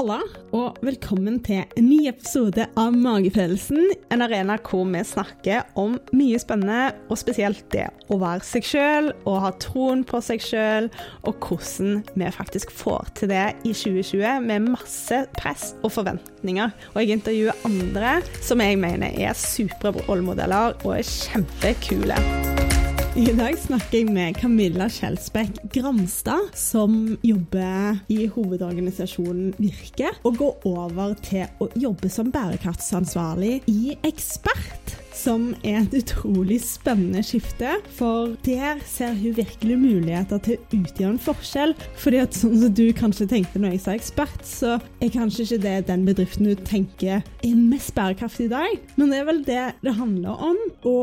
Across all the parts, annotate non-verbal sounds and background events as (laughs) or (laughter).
Halla, og velkommen til en ny episode av Magefølelsen. En arena hvor vi snakker om mye spennende, og spesielt det å være seg sjøl og ha troen på seg sjøl, og hvordan vi faktisk får til det i 2020 med masse press og forventninger. Og jeg intervjuer andre som jeg mener er supre rollemodeller og er kjempekule. I dag snakker jeg med Camilla Kjelsbekk Gramstad, som jobber i hovedorganisasjonen Virke, og går over til å jobbe som bærekraftsansvarlig i Ekspert som er et utrolig spennende skifte. For der ser hun virkelig muligheter til å utgjøre en forskjell. Fordi at sånn som du kanskje tenkte når jeg sa ekspert, så er kanskje ikke det den bedriften du tenker er mest bærekraftig i dag. Men det er vel det det handler om. Å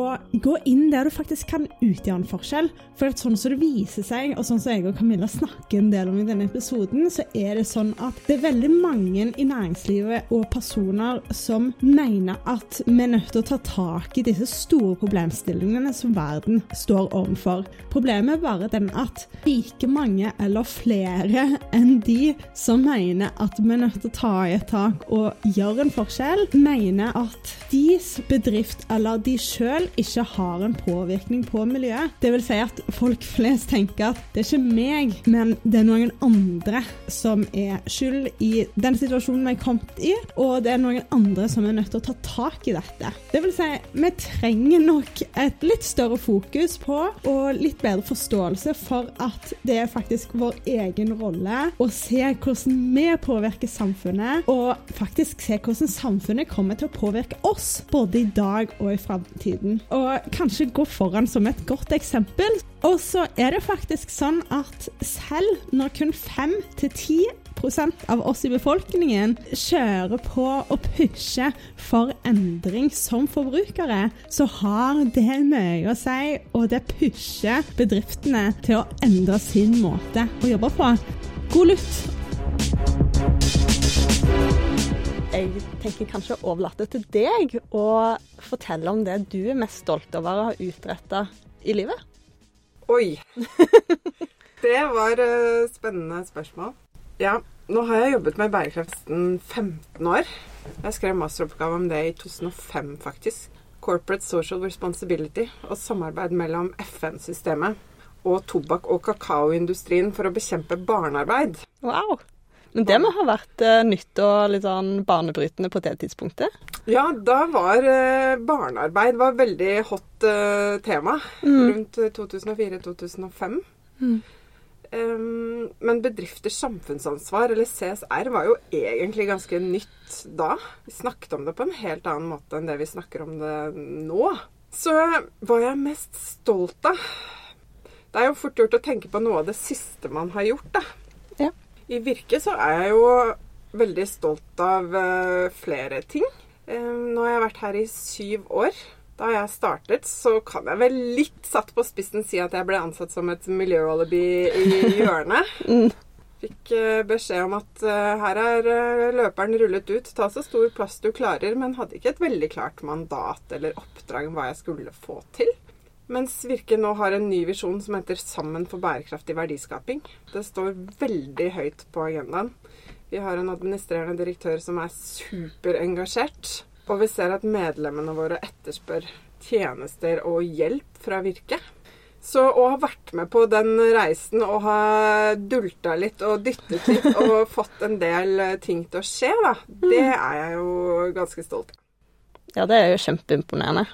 gå inn der du faktisk kan utgjøre en forskjell. For at sånn som det viser seg, og sånn som jeg og Camilla snakker en del om i denne episoden, så er det sånn at det er veldig mange i næringslivet og personer som mener at vi er nødt til å ta tak tak i disse store problemstillingene som verden står overfor. Problemet er bare den at like mange eller flere enn de som mener at vi er nødt til å ta i et tak og gjøre en forskjell, mener at deres bedrift eller de sjøl ikke har en påvirkning på miljøet. Det vil si at folk flest tenker at det er ikke meg, men det er noen andre som er skyld i den situasjonen vi er kommet i, og det er noen andre som er nødt til å ta tak i dette. Det vil si, vi trenger nok et litt større fokus på og litt bedre forståelse for at det er faktisk vår egen rolle å se hvordan vi påvirker samfunnet, og faktisk se hvordan samfunnet kommer til å påvirke oss, både i dag og i framtiden. Og kanskje gå foran som et godt eksempel. Og så er det faktisk sånn at selv når kun fem til ti av oss i befolkningen kjører på og pusher for endring som forbrukere, så har det mye å si, og det pusher bedriftene til å endre sin måte å jobbe på. God lytt! Jeg tenker kanskje å overlate til deg å fortelle om det du er mest stolt over å ha utretta i livet. Oi. (laughs) Det var uh, spennende spørsmål. Ja, nå har jeg jobbet med bærekraft 15 år. Jeg skrev masteroppgave om det i 2005, faktisk. Corporate Social Responsibility og samarbeid mellom FN-systemet og tobakk- og kakaoindustrien for å bekjempe barnearbeid. Wow! Men det må ha vært uh, nytt og litt sånn banebrytende på det tidspunktet? Ja, da var uh, barnearbeid var veldig hot uh, tema mm. rundt 2004-2005. Mm. Um, men bedrifters samfunnsansvar, eller CSR, var jo egentlig ganske nytt da. Vi snakket om det på en helt annen måte enn det vi snakker om det nå. Så hva jeg er mest stolt av Det er jo fort gjort å tenke på noe av det siste man har gjort, da. Ja. I Virke så er jeg jo veldig stolt av uh, flere ting. Um, nå har jeg vært her i syv år. Da jeg startet, så kan jeg vel litt satt på spissen si at jeg ble ansatt som et miljøalibi i hjørnet. (laughs) mm. Fikk uh, beskjed om at uh, her er uh, løperen rullet ut, ta så stor plass du klarer, men hadde ikke et veldig klart mandat eller oppdrag om hva jeg skulle få til. Mens Virke nå har en ny visjon som heter 'Sammen for bærekraftig verdiskaping'. Det står veldig høyt på agendaen. Vi har en administrerende direktør som er superengasjert. Og vi ser at medlemmene våre etterspør tjenester og hjelp fra Virke. Så å ha vært med på den reisen og ha dulta litt og dyttet litt (laughs) og fått en del ting til å skje, da, det er jeg jo ganske stolt av. Ja, det er jo kjempeimponerende.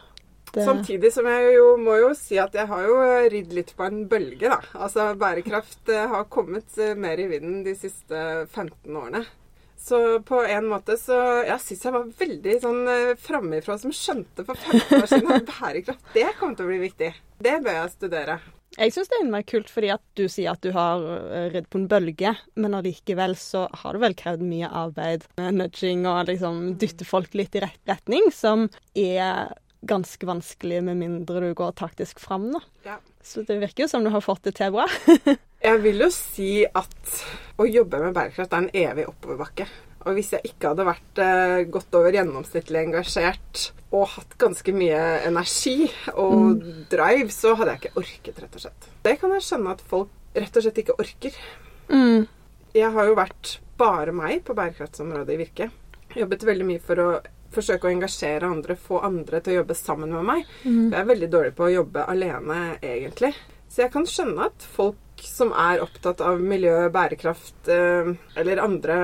Det... Samtidig som jeg jo må jo si at jeg har jo ridd litt på en bølge, da. Altså bærekraft eh, har kommet eh, mer i vinden de siste 15 årene. Så på en måte så Jeg syns jeg var veldig sånn uh, framifrå som skjønte for 15 år siden at (laughs) bærekraft det kommer til å bli viktig. Det bør jeg studere. Jeg syns det er innmari kult fordi at du sier at du har eh, ridd på en bølge, men allikevel så har det vel krevd mye arbeid med nudging og liksom dytte folk litt i rett retning, som er ganske vanskelig med mindre du går taktisk fram, da. Ja. Så det virker jo som du har fått det til bra. (laughs) Jeg vil jo si at å jobbe med bærekraft er en evig oppoverbakke. Og hvis jeg ikke hadde vært eh, godt over gjennomsnittlig engasjert og hatt ganske mye energi og mm. drive, så hadde jeg ikke orket, rett og slett. Det kan jeg skjønne at folk rett og slett ikke orker. Mm. Jeg har jo vært bare meg på bærekraftsområdet i Virke. Jobbet veldig mye for å forsøke å engasjere andre, få andre til å jobbe sammen med meg. Mm. Jeg er veldig dårlig på å jobbe alene, egentlig. Så jeg kan skjønne at folk som er opptatt av miljø, bærekraft eh, eller andre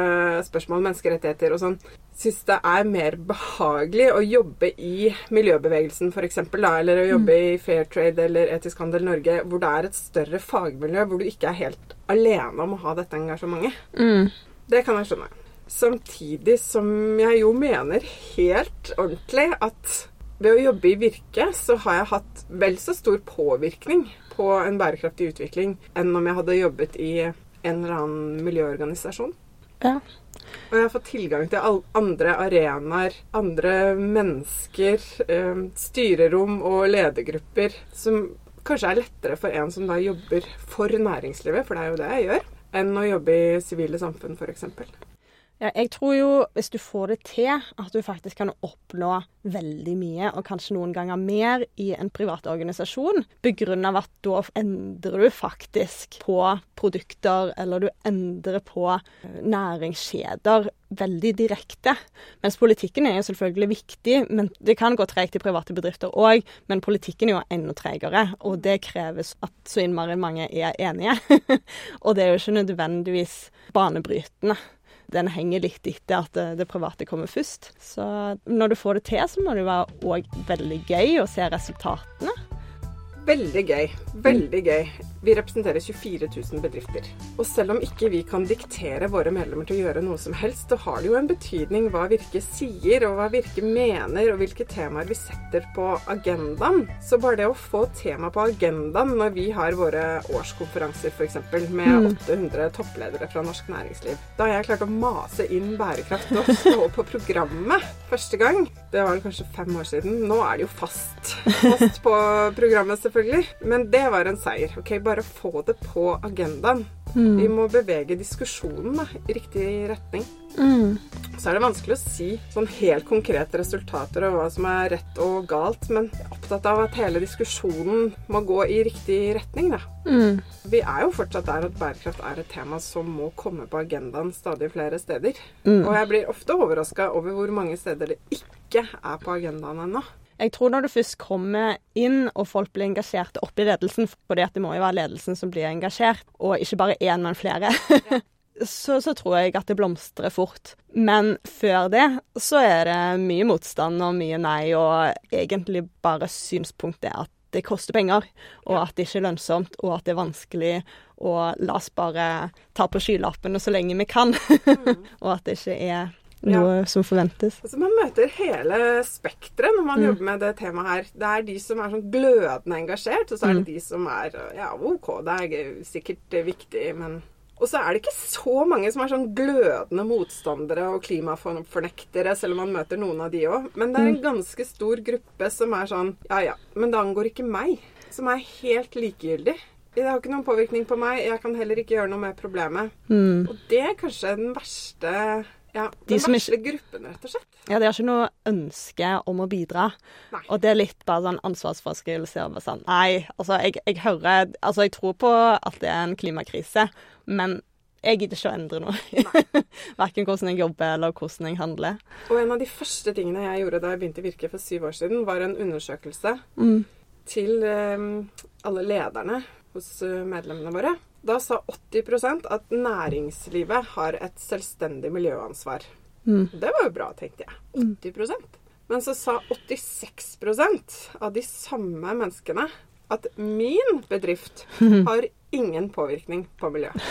spørsmål, menneskerettigheter og sånn, syns det er mer behagelig å jobbe i miljøbevegelsen f.eks., eller å jobbe i Fair Trade eller Etisk handel Norge, hvor det er et større fagmiljø, hvor du ikke er helt alene om å ha dette engasjementet. Mm. Det kan jeg skjønne. Samtidig som jeg jo mener helt ordentlig at ved å jobbe i Virke, så har jeg hatt vel så stor påvirkning på en bærekraftig utvikling enn om jeg hadde jobbet i en eller annen miljøorganisasjon. Ja. Og jeg har fått tilgang til andre arenaer, andre mennesker, eh, styrerom og ledergrupper som kanskje er lettere for en som da jobber for næringslivet, for det er jo det jeg gjør, enn å jobbe i sivile samfunn, f.eks. Ja, jeg tror jo hvis du får det til, at du faktisk kan oppnå veldig mye, og kanskje noen ganger mer, i en privat organisasjon, begrunna av at da endrer du faktisk på produkter, eller du endrer på eh, næringskjeder veldig direkte. Mens politikken er jo selvfølgelig viktig, men det kan gå tregt i private bedrifter òg. Men politikken er jo enda tregere, og det kreves at så innmari mange er enige. (laughs) og det er jo ikke nødvendigvis banebrytende den henger litt etter at det, det, private kommer først. Så når du får det til, så må det være òg veldig gøy å se resultatene. Veldig gøy. Veldig gøy. Vi representerer 24 000 bedrifter. Og selv om ikke vi kan diktere våre medlemmer til å gjøre noe som helst, så har det jo en betydning hva Virke sier, og hva Virke mener, og hvilke temaer vi setter på agendaen. Så bare det å få tema på agendaen når vi har våre årskonferanser f.eks. med 800 toppledere fra norsk næringsliv Da har jeg klart å mase inn bærekraft og stå på programmet første gang. Det var kanskje fem år siden. Nå er det jo fast. Fast på programmet, selvfølgelig. Men det var en seier. ok, bare få det på agendaen. Mm. Vi må bevege diskusjonen da, i riktig retning. Mm. Så er det vanskelig å si sånn helt konkrete resultater og hva som er rett og galt, men jeg er opptatt av at hele diskusjonen må gå i riktig retning, da. Mm. Vi er jo fortsatt der at bærekraft er et tema som må komme på agendaen stadig flere steder. Mm. Og jeg blir ofte overraska over hvor mange steder det ikke er på agendaen ennå. Jeg tror når du først kommer inn og folk blir engasjerte opp i ledelsen, fordi det må jo være ledelsen som blir engasjert, og ikke bare én, men flere, (laughs) så, så, tror jeg at det blomstrer fort. Men før det så er det mye motstand og mye nei, og egentlig bare synspunktet at det koster penger, og at det ikke er lønnsomt, og at det er vanskelig, og la oss bare ta på skylappene så lenge vi kan, (laughs) og at det ikke er noe ja. som forventes. Altså Man møter hele spekteret når man mm. jobber med det temaet her. Det er de som er sånn glødende engasjert, og så er det mm. de som er ja, OK, det er sikkert viktig, men Og så er det ikke så mange som er sånn glødende motstandere og klimafornektere, selv om man møter noen av de òg. Men det er en ganske stor gruppe som er sånn Ja ja, men det angår ikke meg. Som er helt likegyldig. Det har ikke noen påvirkning på meg. Jeg kan heller ikke gjøre noe med problemet. Mm. Og det er kanskje den verste ja, Den de verste ikke, gruppen, rett og slett. Ja, de har ikke noe ønske om å bidra. Nei. Og det er litt bare sånn ansvarsfraskrivelse. Sånn, nei, altså jeg, jeg, hører Altså, jeg tror på at det er en klimakrise, men jeg gidder ikke å endre noe. (laughs) Verken hvordan jeg jobber eller hvordan jeg handler. Og en av de første tingene jeg gjorde da jeg begynte i Virke for syv år siden, var en undersøkelse mm. til um, alle lederne hos uh, medlemmene våre. Da sa 80% at næringslivet har et selvstendig miljøansvar. Mm. Det var jo bra, tenkte jeg. 80% Men så sa 86% av de samme menneskene at min bedrift (laughs) har ingen påvirkning på miljøet.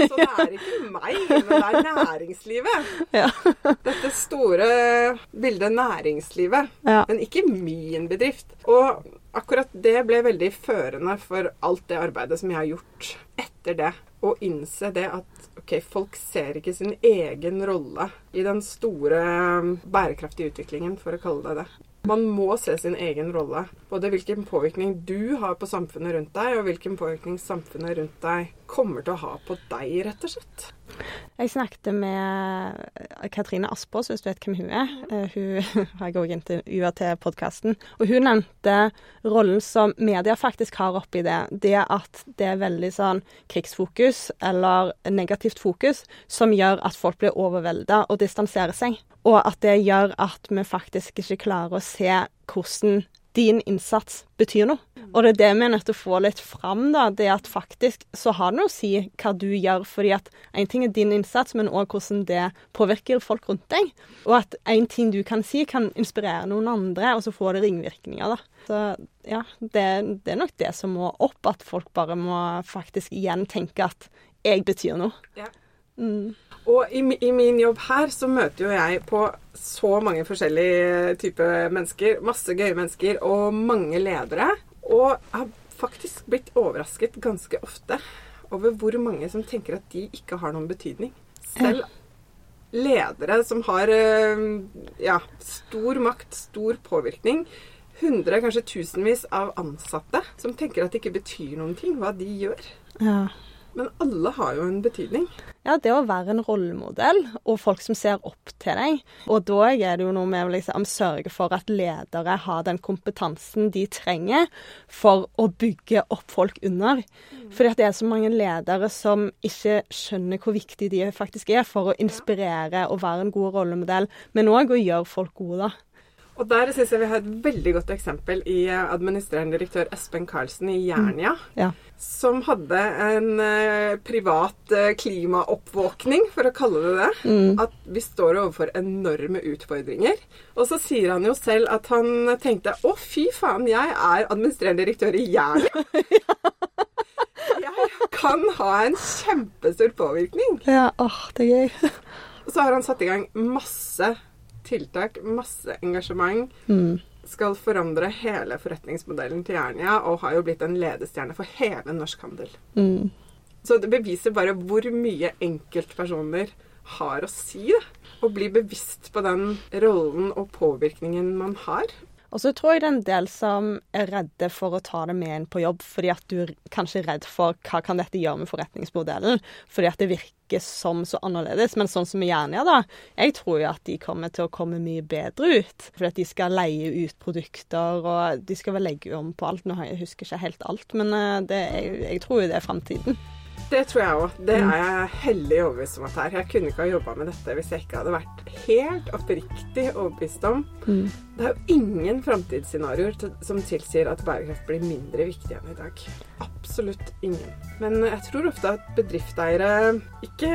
Så det er ikke meg, men det er næringslivet. Ja. Dette store bildet næringslivet, ja. men ikke min bedrift. Og akkurat det ble veldig førende for alt det arbeidet som jeg har gjort etter det. Å innse det at ok, folk ser ikke sin egen rolle i den store bærekraftige utviklingen, for å kalle det det. Man må se sin egen rolle. Både hvilken påvirkning du har på samfunnet rundt deg, og hvilken påvirkning samfunnet rundt deg kommer til å ha på deg, rett og slett? Jeg snakket med Katrine Aspås, hvis du vet hvem hun er. Eh, hun (laughs) har jeg òg intervjua til podkasten. Og hun nevnte rollen som media faktisk har oppi det. Det at det er veldig sånn krigsfokus eller negativt fokus som gjør at folk blir overvelda og distanserer seg. Og at det gjør at vi faktisk ikke klarer å se hvordan din innsats betyr noe. Og det er det vi er nødt til å få litt fram, da. Det at faktisk så har det noe å si hva du gjør. Fordi at én ting er din innsats, men òg hvordan det påvirker folk rundt deg. Og at én ting du kan si, kan inspirere noen andre, og så får det ringvirkninger, da. Så ja, det, det er nok det som må opp. At folk bare må faktisk igjen tenke at jeg betyr noe. Ja. Og i, i, min jobb her så møter jo jeg på så mange forskjellige typer mennesker. Masse gøye mennesker og mange ledere. Og har faktisk blitt overrasket ganske ofte over hvor mange som tenker at de ikke har noen betydning. Selv ledere som har eh, ja, stor makt, stor påvirkning. Hundre, kanskje tusenvis av ansatte som tenker at det ikke betyr noen ting hva de gjør. Ja. Men alle har jo en betydning. Ja, det å være en rollemodell, og folk som ser opp til deg. Og da er det jo noe med å liksom sørge for at ledere har den kompetansen de trenger for å bygge opp folk under. Mm. Fordi at det er så mange ledere som ikke skjønner hvor viktig de faktisk er for å inspirere og være en god rollemodell, men òg å gjøre folk gode, da. Og der syns jeg vi har et veldig godt eksempel i eh, administrerende direktør Espen Karlsen i Jernia. Mm. Ja. Som hadde en uh, privat uh, klimaoppvåkning, for å kalle det det. Mm. At vi står overfor enorme utfordringer. Og så sier han jo selv at han tenkte å, fy faen, jeg er administrerende direktør i Jernia. (laughs) (laughs) jeg kan ha en kjempestor påvirkning. Ja, åh, det er gøy. Og så har han satt i gang masse tiltak, masse engasjement. Mm. Skal forandre hele forretningsmodellen til Jernia og har jo blitt en ledestjerne for hele norsk handel. Mm. Så det beviser bare hvor mye enkeltpersoner har å si. Da. Å bli bevisst på den rollen og påvirkningen man har. Og så tror jeg det er en del som er redde for å ta det med inn på jobb, fordi at du er kanskje redd for hva kan dette gjøre med forretningsmodellen, fordi at det virker som så annerledes. Men sånn som vi gjerne gjør, da, jeg tror jo at de kommer til å komme mye bedre ut. Fordi at de skal leie ut produkter, og de skal vel legge om på alt. Nå husker jeg ikke helt alt, men eh, det, jeg, jeg tror jo det er framtiden. Det tror jeg òg. Det mm. er jeg hellig overbevist om at det er. Jeg kunne ikke ha jobba med dette hvis jeg ikke hadde vært helt oppriktig overbevist om. Mm. Det er jo ingen framtidsscenarioer som tilsier at bærekraft blir mindre viktig enn i dag. Absolutt ingen. Men jeg tror ofte at bedriftseiere ikke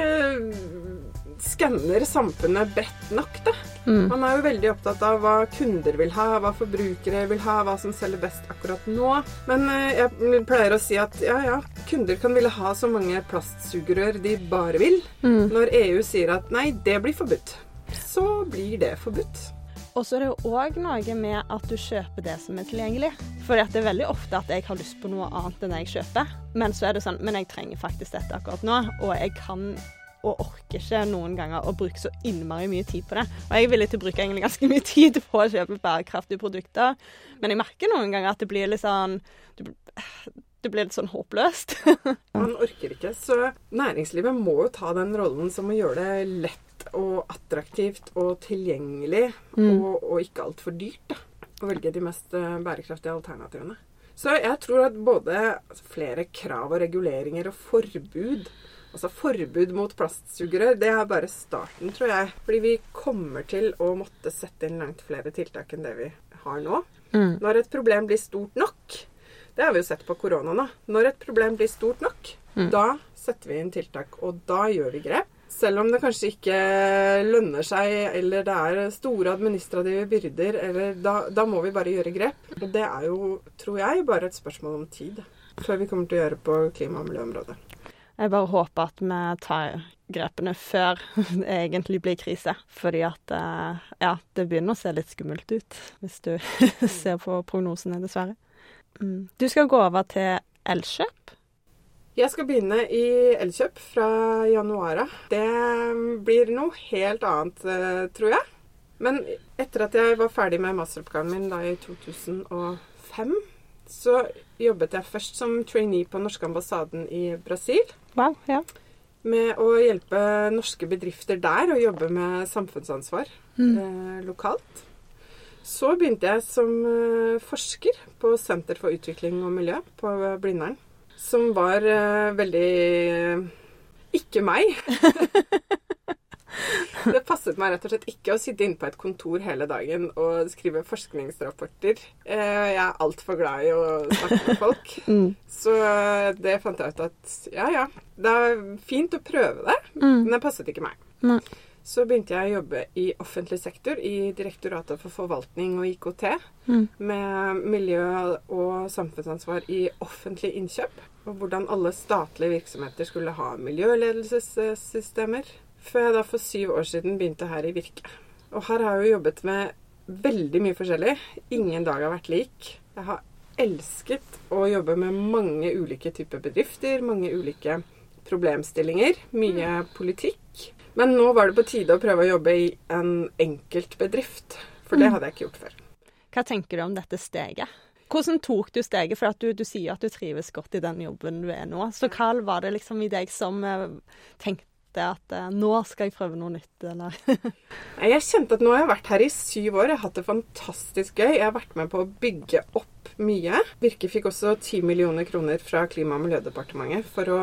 skanner samfunnet bredt nok, da. Mm. Man er jo veldig opptatt av hva kunder vil ha, hva forbrukere vil ha, hva som selger best akkurat nå. Men eh, jeg pleier å si at ja, ja, kunder kan ville ha så mange plastsugerør de bare vil. Mm. Når EU sier at nei, det blir forbudt, så blir det forbudt. Og så er det jo òg noe med at du kjøper det som er tilgjengelig. For det er veldig ofte at jeg har lyst på noe annet enn det jeg kjøper. Men så er det sånn Men jeg trenger faktisk dette akkurat nå, og jeg kan og orker ikke noen ganger å bruke så innmari mye tid på det. Og jeg er villig til å bruke egentlig ganske mye tid på å kjøpe bærekraftige produkter, men jeg merker noen ganger at det blir litt sånn det blir litt sånn håpløst. (laughs) Man orker ikke. Så næringslivet må jo ta den rollen som å gjøre det lett og attraktivt og tilgjengelig, mm. og, og, ikke altfor dyrt, da, å velge de mest eh, bærekraftige alternativene. Så jeg tror at både flere krav og reguleringer og forbud Altså forbud mot plastsugerør, det er bare starten, tror jeg. Fordi vi kommer til å måtte sette inn langt flere tiltak enn det vi har nå. Mm. Når et problem blir stort nok, det har vi jo sett på korona nå. Når et problem blir stort nok, mm. da setter vi inn tiltak. Og da gjør vi grep. Selv om det kanskje ikke lønner seg, eller det er store administrative byrder, eller da, da må vi bare gjøre grep. Og det er jo, tror jeg, bare et spørsmål om tid før vi kommer til å gjøre på klima- og miljøområdet. Jeg bare håper at vi tar grepene før det egentlig blir krise. Fordi at eh, ja, det begynner å se litt skummelt ut, hvis du (laughs) ser på prognosene, dessverre. Mm. Du skal gå over til Elkjøp. Jeg skal begynne i Elkjøp fra januar av. Det blir noe helt annet, eh, tror jeg. Men etter at jeg var ferdig med masteroppgaven min da i 2005, så jobbet jeg først som trainee på norske ambassaden i Brasil. Wow, ja. Med å hjelpe norske bedrifter der å jobbe med samfunnsansvar Mm. eh, lokalt. Så begynte jeg som eh, forsker på Senter for utvikling og miljø på Blindern. Som var eh, veldig eh, ikke meg. (laughs) Det passet meg rett og slett ikke å sitte inne på et kontor hele dagen og skrive forskningsrapporter. Jeg er altfor glad i å snakke med folk. (laughs) Mm. Så det fant jeg ut at ja, ja, det er fint å prøve det, Mm. men det passet ikke meg. Nei. Så begynte jeg å jobbe i offentlig sektor, i Direktoratet for forvaltning og IKT, Mm. med miljø- og samfunnsansvar i offentlige innkjøp. Og hvordan alle statlige virksomheter skulle ha miljøledelsessystemer. Før jeg da for syv år siden begynte her i Virke. Og her har jeg jo jobbet med veldig mye forskjellig. Ingen dag har vært lik. Jeg har elsket å jobbe med mange ulike typer bedrifter, mange ulike problemstillinger, mye politikk. Men nå var det på tide å prøve å jobbe i en enkeltbedrift, for det hadde jeg ikke gjort før. Hva tenker du om dette steget? Hvordan tok du steget? For at du, du sier at du trives godt i den jobben du er nå. Så hva var det liksom i deg som eh, tenkte at eh, nå skal jeg prøve noe nytt, eller? (laughs) Jeg kjente at nå har jeg vært her i syv år. Jeg har hatt det fantastisk gøy. Jeg har vært med på å bygge opp mye. Virke fikk også 10 millioner kroner fra Klima- og miljødepartementet for å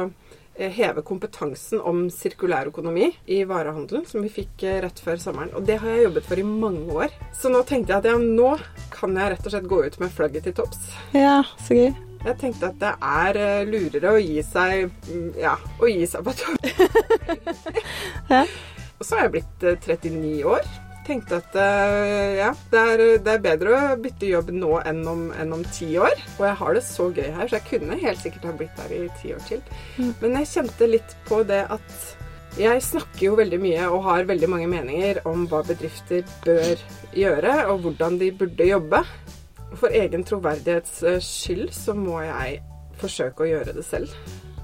heve kompetansen om sirkulær økonomi i varehandelen, som vi fikk eh, rett før sommeren. Og det har jeg jobbet for i mange år. Så nå tenkte jeg at ja, nå kan jeg rett og slett gå ut med flagget til topps. Ja, så gøy. Jeg tenkte at det er eh, lurere å gi seg mm, Ja, å gi seg på topp. (laughs) Ja. Og så har jeg blitt eh, 39 år. Tenkte at eh, ja, det er, det er bedre å bytte jobb nå enn om, enn om ti år. Og jeg har det så gøy her, så jeg kunne helt sikkert ha blitt der i ti år til. Mm. Men jeg kjente litt på det at jeg snakker jo veldig mye og har veldig mange meninger om hva bedrifter bør gjøre, og hvordan de burde jobbe. For egen troverdighets eh, skyld så må jeg forsøke å gjøre det selv.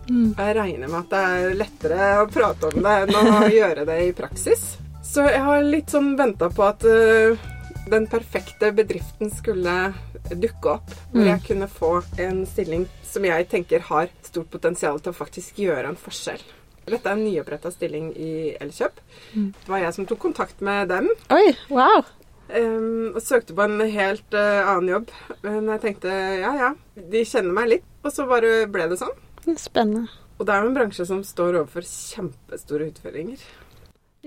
Mm. Jeg regner med at det er lettere å prate om det enn å gjøre det i praksis. Så jeg har litt sånn venta på at uh, den perfekte bedriften skulle dukke opp. Hvor Mm. jeg kunne få en stilling som jeg tenker har stort potensial til å faktisk gjøre en forskjell. Dette er en nyoppretta stilling i Elkjøp. Mm. Det var jeg som tok kontakt med dem. Oi, wow. Um, og søkte på en helt uh, annen jobb. Men jeg tenkte ja, ja, de kjenner meg litt. Og så bare ble det sånn. Spennende. Og det er jo en bransje som står overfor kjempestore utfordringer.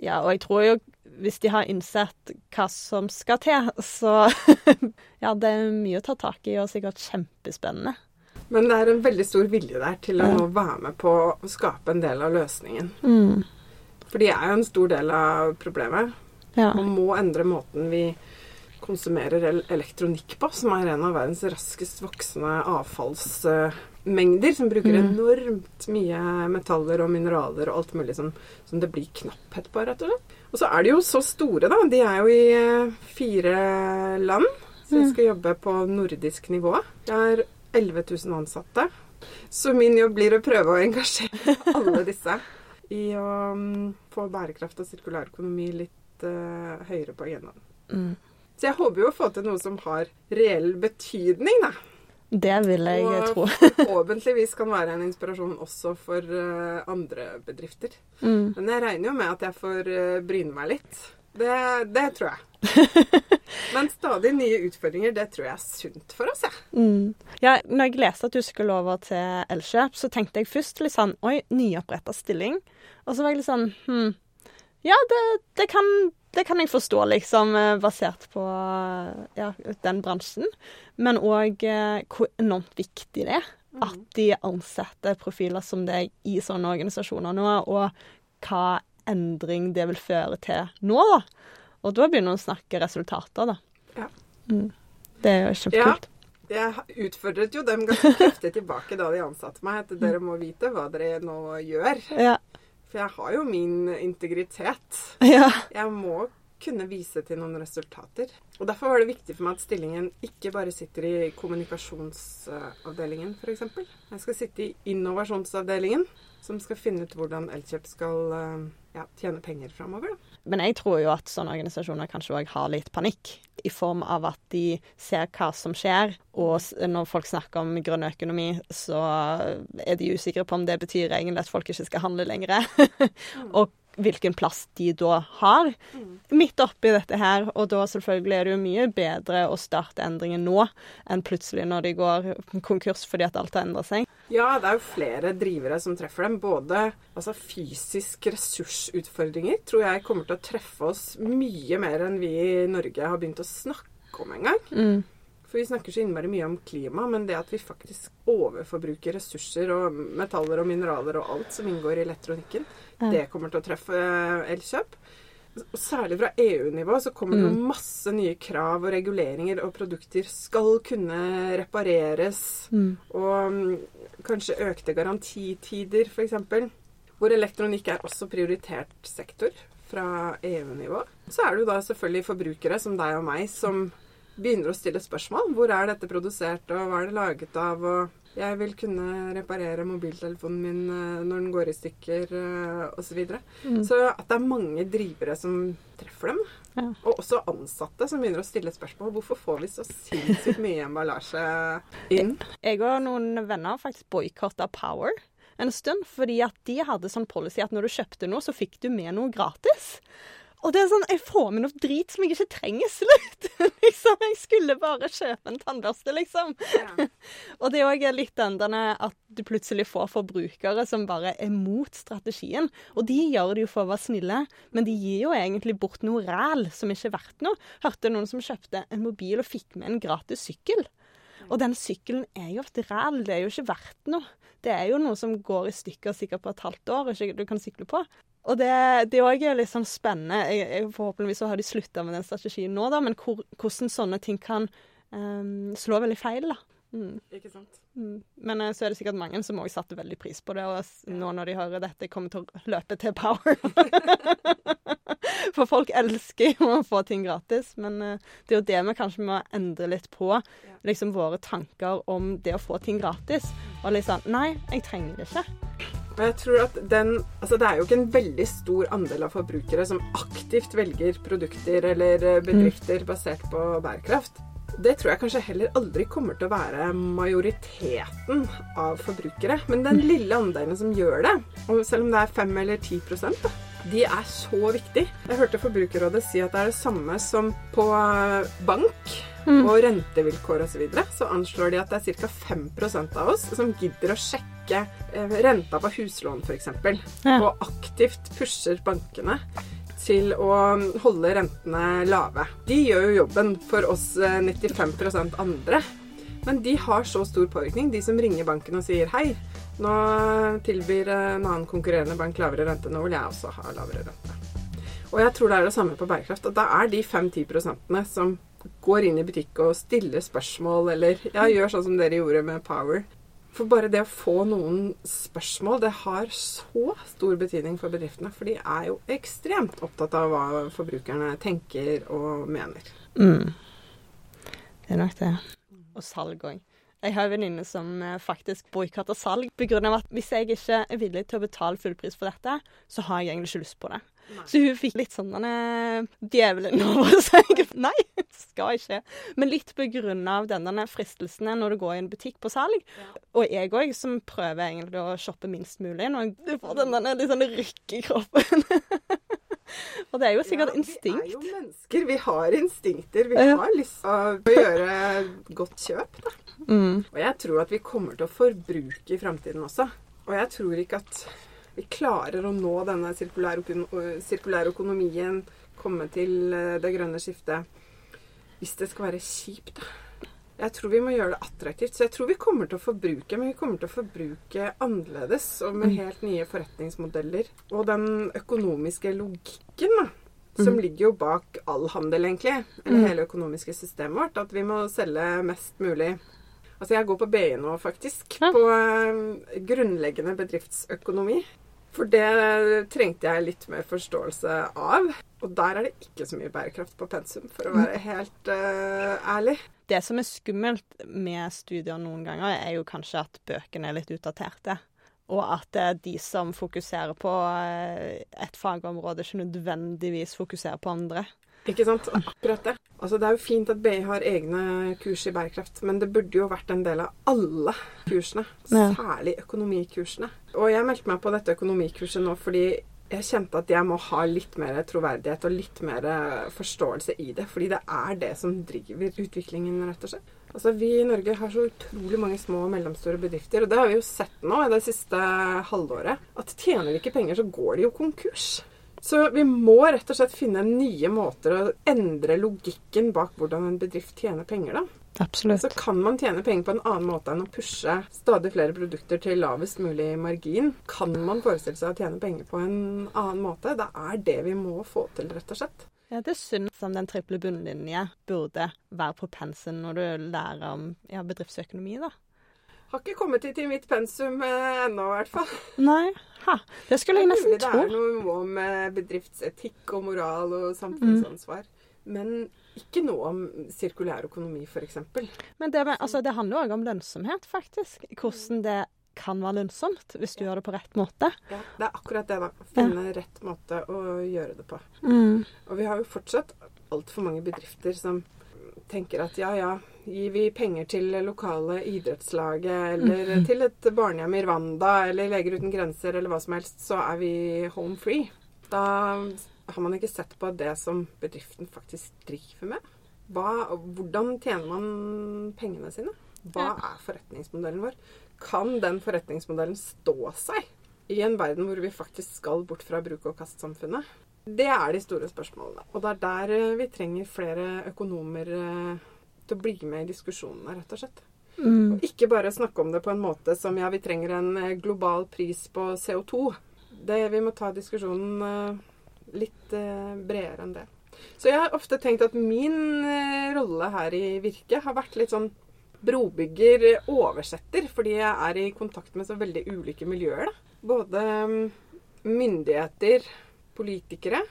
Ja, og jeg tror jo hvis de har innsett hva som skal til, så (laughs) Ja, det er mye å ta tak i, og sikkert kjempespennende. Men det er en veldig stor vilje der til å nå være med på å skape en del av løsningen. Mm. For de er jo en stor del av problemet. Ja. Man må endre måten vi konsumerer elektronikk på, som er en av verdens raskest voksende avfallsmengder, som bruker Mm. enormt mye metaller og mineraler og alt mulig som, som det blir knapphet på, rett og slett. Og så er de jo så store, da. De er jo i eh, fire land. Så jeg Mm. skal jobbe på nordisk nivå. Jeg har 11 000 ansatte. Så min jobb blir å prøve å engasjere (laughs) alle disse i å mm, få bærekraft og sirkulær økonomi litt uh, høyere på agendaen. Mm. Så jeg håper jo å få til noe som har reell betydning, da. Det vil jeg Og tro. (laughs) forhåpentligvis kan være en inspirasjon også for uh, andre bedrifter. Mm. Men jeg regner jo med at jeg får uh, bryne meg litt. Det, det tror jeg. (laughs) Men stadig nye utfordringer, det tror jeg er sunt for oss, jeg. Mm. Ja, når jeg leste at du skulle over til Elkjøp, så tenkte jeg først litt sånn Oi, nyoppretta stilling. Og så var jeg litt sånn Hm. Ja, det, det, kan, det kan jeg forstå, liksom, eh, basert på ja, den bransjen. Men òg eh, hvor enormt viktig det er at de ansetter profiler som deg i sånne organisasjoner nå, og hva endring det vil føre til nå, da. Og da begynner vi å snakke resultater, da. Ja. Mm. Det er jo kjempekult. Jeg utfordret jo dem ganske kraftig tilbake da de ansatte meg, at dere må vite hva dere nå gjør. Ja. For jeg har jo min integritet. (laughs) ja. Jeg må kunne vise til noen resultater. Og Derfor var det viktig for meg at stillingen ikke bare sitter i kommunikasjonsavdelingen, f.eks. Jeg skal sitte i innovasjonsavdelingen, som skal finne ut hvordan Elkjøp skal eh, ja, tjene penger framover. Men jeg tror jo at sånne organisasjoner kanskje òg har litt panikk, i form av at de ser hva som skjer. Og når folk snakker om grønn økonomi, så er de usikre på om det betyr egentlig at folk ikke skal handle lenger. (laughs) og hvilken plass de da har mm. midt oppi dette her. Og da selvfølgelig er det jo mye bedre å starte endringen nå enn plutselig når de går konkurs fordi at alt har endra seg. Ja, det er jo flere drivere som treffer dem. Både altså, fysisk ressursutfordringer tror jeg kommer til å treffe oss mye mer enn vi i Norge har begynt å snakke om engang. Mm. For vi snakker så innmari mye om klima, men det at vi faktisk overforbruker ressurser og metaller og mineraler og alt som inngår i elektronikken, ja. det kommer til å treffe eh, Elkjøp. Og særlig fra EU-nivå så kommer det mm. masse nye krav og reguleringer, og produkter skal kunne repareres. Mm. Og um, kanskje økte garantitider, f.eks. Hvor elektronikk er også prioritert sektor fra EU-nivå. Så er det jo da selvfølgelig forbrukere som deg og meg som begynner å stille spørsmål. Hvor er dette produsert, og hva er det laget av? Og jeg vil kunne reparere mobiltelefonen min eh, når den går i stykker, eh, osv. Så, videre. mm. så at det er mange drivere som treffer dem. Ja. Og også ansatte som begynner å stille spørsmål. Hvorfor får vi så sinnssykt mye emballasje inn? (laughs) Jeg og noen venner har faktisk boikotta Power en stund, fordi at de hadde sånn policy at når du kjøpte noe, så fikk du med noe gratis. Og det er sånn, jeg får med noe drit som jeg ikke trenger slutt. (laughs) liksom, Jeg skulle bare kjøpe en tannbørste, liksom. Ja. (laughs) og det er òg litt den denne at du plutselig får forbrukere som bare er mot strategien. Og de gjør det jo for å være snille, men de gir jo egentlig bort noe ræl som ikke er verdt noe. Hørte noen som kjøpte en mobil og fikk med en gratis sykkel. Og den sykkelen er jo et ræl, det er jo ikke verdt noe. Det er jo noe som går i stykker sikkert på et halvt år, og ikke du kan sykle på. Og det, det òg er litt sånn spennende. Jeg, jeg, forhåpentligvis så har de slutta med den strategien nå, da, men hvor, hvordan sånne ting kan um, slå veldig feil. da. Mm. Ikke sant. Mm. Men uh, så er det sikkert mange som òg satte veldig pris på det, og ja. nå når de hører dette, kommer til å løpe til Power. (laughs) For folk elsker jo å få ting gratis, men uh, det er jo det vi kanskje må endre litt på. Ja. Liksom våre tanker om det å få ting gratis. Og sånn Nei, jeg trenger det ikke. Og jeg tror at den, altså Det er jo ikke en veldig stor andel av forbrukere som aktivt velger produkter eller eh, bedrifter basert på bærekraft. Det tror jeg kanskje heller aldri kommer til å være majoriteten av forbrukere. Men den lille andelen som gjør det, og selv om det er 5 eller 10 da, de er så viktig. Jeg hørte Forbrukerrådet si at det er det samme som på eh, bank mm. og rentevilkår osv. Så, videre, så anslår de at det er ca. 5% av oss som gidder å sjekke eh, renta på huslån f.eks. Ja. Og aktivt pusher bankene til å holde rentene lave. De gjør jo jobben for oss 95 eh, andre. Men de har så stor påvirkning, de som ringer banken og sier hei, nå tilbyr en annen konkurrerende bank lavere rente, nå vil jeg også ha lavere rente. Og jeg tror det er det samme på bærekraft. at Da er de 5-10 prosentene som går inn i butikk og stiller spørsmål, eller ja, gjør sånn som dere gjorde med Power. For bare det å få noen spørsmål, det har så stor betydning for bedriftene. For de er jo ekstremt opptatt av hva forbrukerne tenker og mener. Mm. Det er nok det. Og salg òg. Jeg har en venninne som eh, faktisk boikotter salg pga. at hvis jeg ikke er villig til å betale fullpris for dette, så har jeg egentlig ikke lyst på det. Nei. Så hun fikk litt sånn denne djevelen (laughs) over seg. Nei, skal ikke. Men litt på grunn av denne fristelsen når du går i en butikk på salg. Ja. Og jeg òg, som prøver egentlig å shoppe minst mulig. Når du får den litt sånn rykk i kroppen. (laughs) Og det er jo sikkert ja, instinkt. Vi er jo mennesker. Vi har instinkter. Vi har lyst til å gjøre godt kjøp, da. Mm. Og jeg tror at vi kommer til å forbruke i framtiden også. Og jeg tror ikke at vi klarer å nå denne sirkulære økonomien, komme til eh, det grønne skiftet, hvis det skal være kjipt, da. Jeg tror vi må gjøre det attraktivt. Så jeg tror vi kommer til å forbruke, men vi kommer til å forbruke annerledes og med mm. helt nye forretningsmodeller. Og den økonomiske logikken da, som mm. ligger jo bak all handel, egentlig, eller mm. hele økonomiske systemet vårt, at vi må selge mest mulig. Altså, jeg går på BI nå, faktisk, på uh, grunnleggende bedriftsøkonomi. For det trengte jeg litt mer forståelse av. Og der er det ikke så mye bærekraft på pensum, for å være helt uh, ærlig. Det som er skummelt med studier noen ganger, er jo kanskje at bøkene er litt utdaterte. og at de som fokuserer på eh, et fagområde, ikke nødvendigvis fokuserer på andre. Ikke sant. Akkurat det. Altså, det er jo fint at BI har egne kurs i bærekraft, men det burde jo vært en del av alle kursene. Særlig økonomikursene. Og jeg meldte meg på dette økonomikurset nå fordi jeg kjente at jeg må ha litt mer troverdighet og litt mer forståelse i det. Fordi det er det som driver utviklingen, rett og slett. Altså, Vi i Norge har så utrolig mange små og mellomstore bedrifter. Og det har vi jo sett nå i det siste halvåret. At tjener de ikke penger, så går de jo konkurs. Så vi må rett og slett finne nye måter å endre logikken bak hvordan en bedrift tjener penger, da. Absolutt. Så kan man tjene penger på en annen måte enn å pushe stadig flere produkter til lavest mulig margin. Kan man forestille seg å tjene penger på en annen måte? Det er det vi må få til, rett og slett. Ja, Det syns som den triple bunnlinje burde være på pensen når du lærer om ja, bedriftsøkonomi, da. Har ikke kommet hit i mitt pensum eh, ennå, i hvert fall. Nei, ha. det skulle jeg nesten tro. Det er noe om eh, bedriftsetikk og moral og samfunnsansvar. Mm. Men ikke noe om sirkulær økonomi, f.eks. Men det, altså, det handler òg om lønnsomhet, faktisk. Hvordan det kan være lønnsomt hvis du gjør det på rett måte. Ja, Det er akkurat det, da. Finne ja. rett måte å gjøre det på. Mm. Og vi har jo fortsatt altfor mange bedrifter som tenker at ja, ja, gir vi penger til lokale idrettslaget eller mm. til et barnehjem i Rwanda eller Leger uten grenser eller hva som helst, så er vi home free. Da har man ikke sett på det som bedriften faktisk driver med. Hva, hvordan tjener man pengene sine? Hva er forretningsmodellen vår? Kan den forretningsmodellen stå seg i en verden hvor vi faktisk skal bort fra bruk-og-kast-samfunnet? Det er de store spørsmålene. Og det er der eh, vi trenger flere økonomer eh, til å bli med i diskusjonene, rett og slett. Mm. Og ikke bare snakke om det på en måte som ja, vi trenger en eh, global pris på CO2. Det, vi må ta diskusjonen litt bredere enn det. Så jeg har ofte tenkt at min rolle her i Virke har vært litt sånn brobygger oversetter, fordi jeg er i kontakt med så veldig ulike miljøer. Da. Både mm, myndigheter, politikere,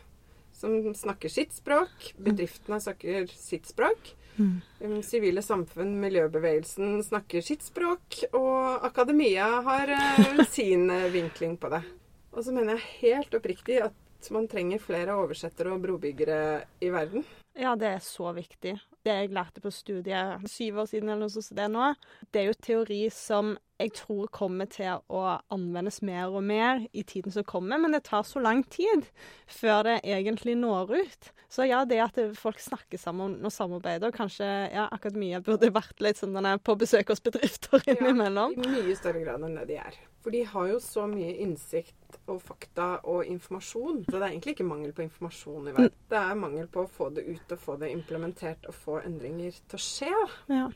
som snakker sitt språk. Bedriftene snakker sitt språk. Mm. Um, sivile samfunn, miljøbevegelsen snakker sitt språk. Og akademia har uh, (laughs) sin vinkling på det. Og så mener jeg helt oppriktig at man trenger flere oversettere og brobyggere i verden. Ja, det er så viktig det jeg lærte på studiet syv år siden, eller noe sånt det nå, det er jo teori som jeg tror kommer til å anvendes mer og mer i tiden som kommer, men det tar så lang tid før det egentlig når ut. Så ja, det at folk snakker sammen og samarbeider, kanskje ja, akademia burde vært litt sånn på besøk hos bedrifter innimellom. Ja, i mye større grad enn det de er. For de har jo så mye innsikt og fakta og informasjon. Så det er egentlig ikke mangel på informasjon i verden. Det er mangel på å få det ut og få det implementert og få endringer til å skje. Ja.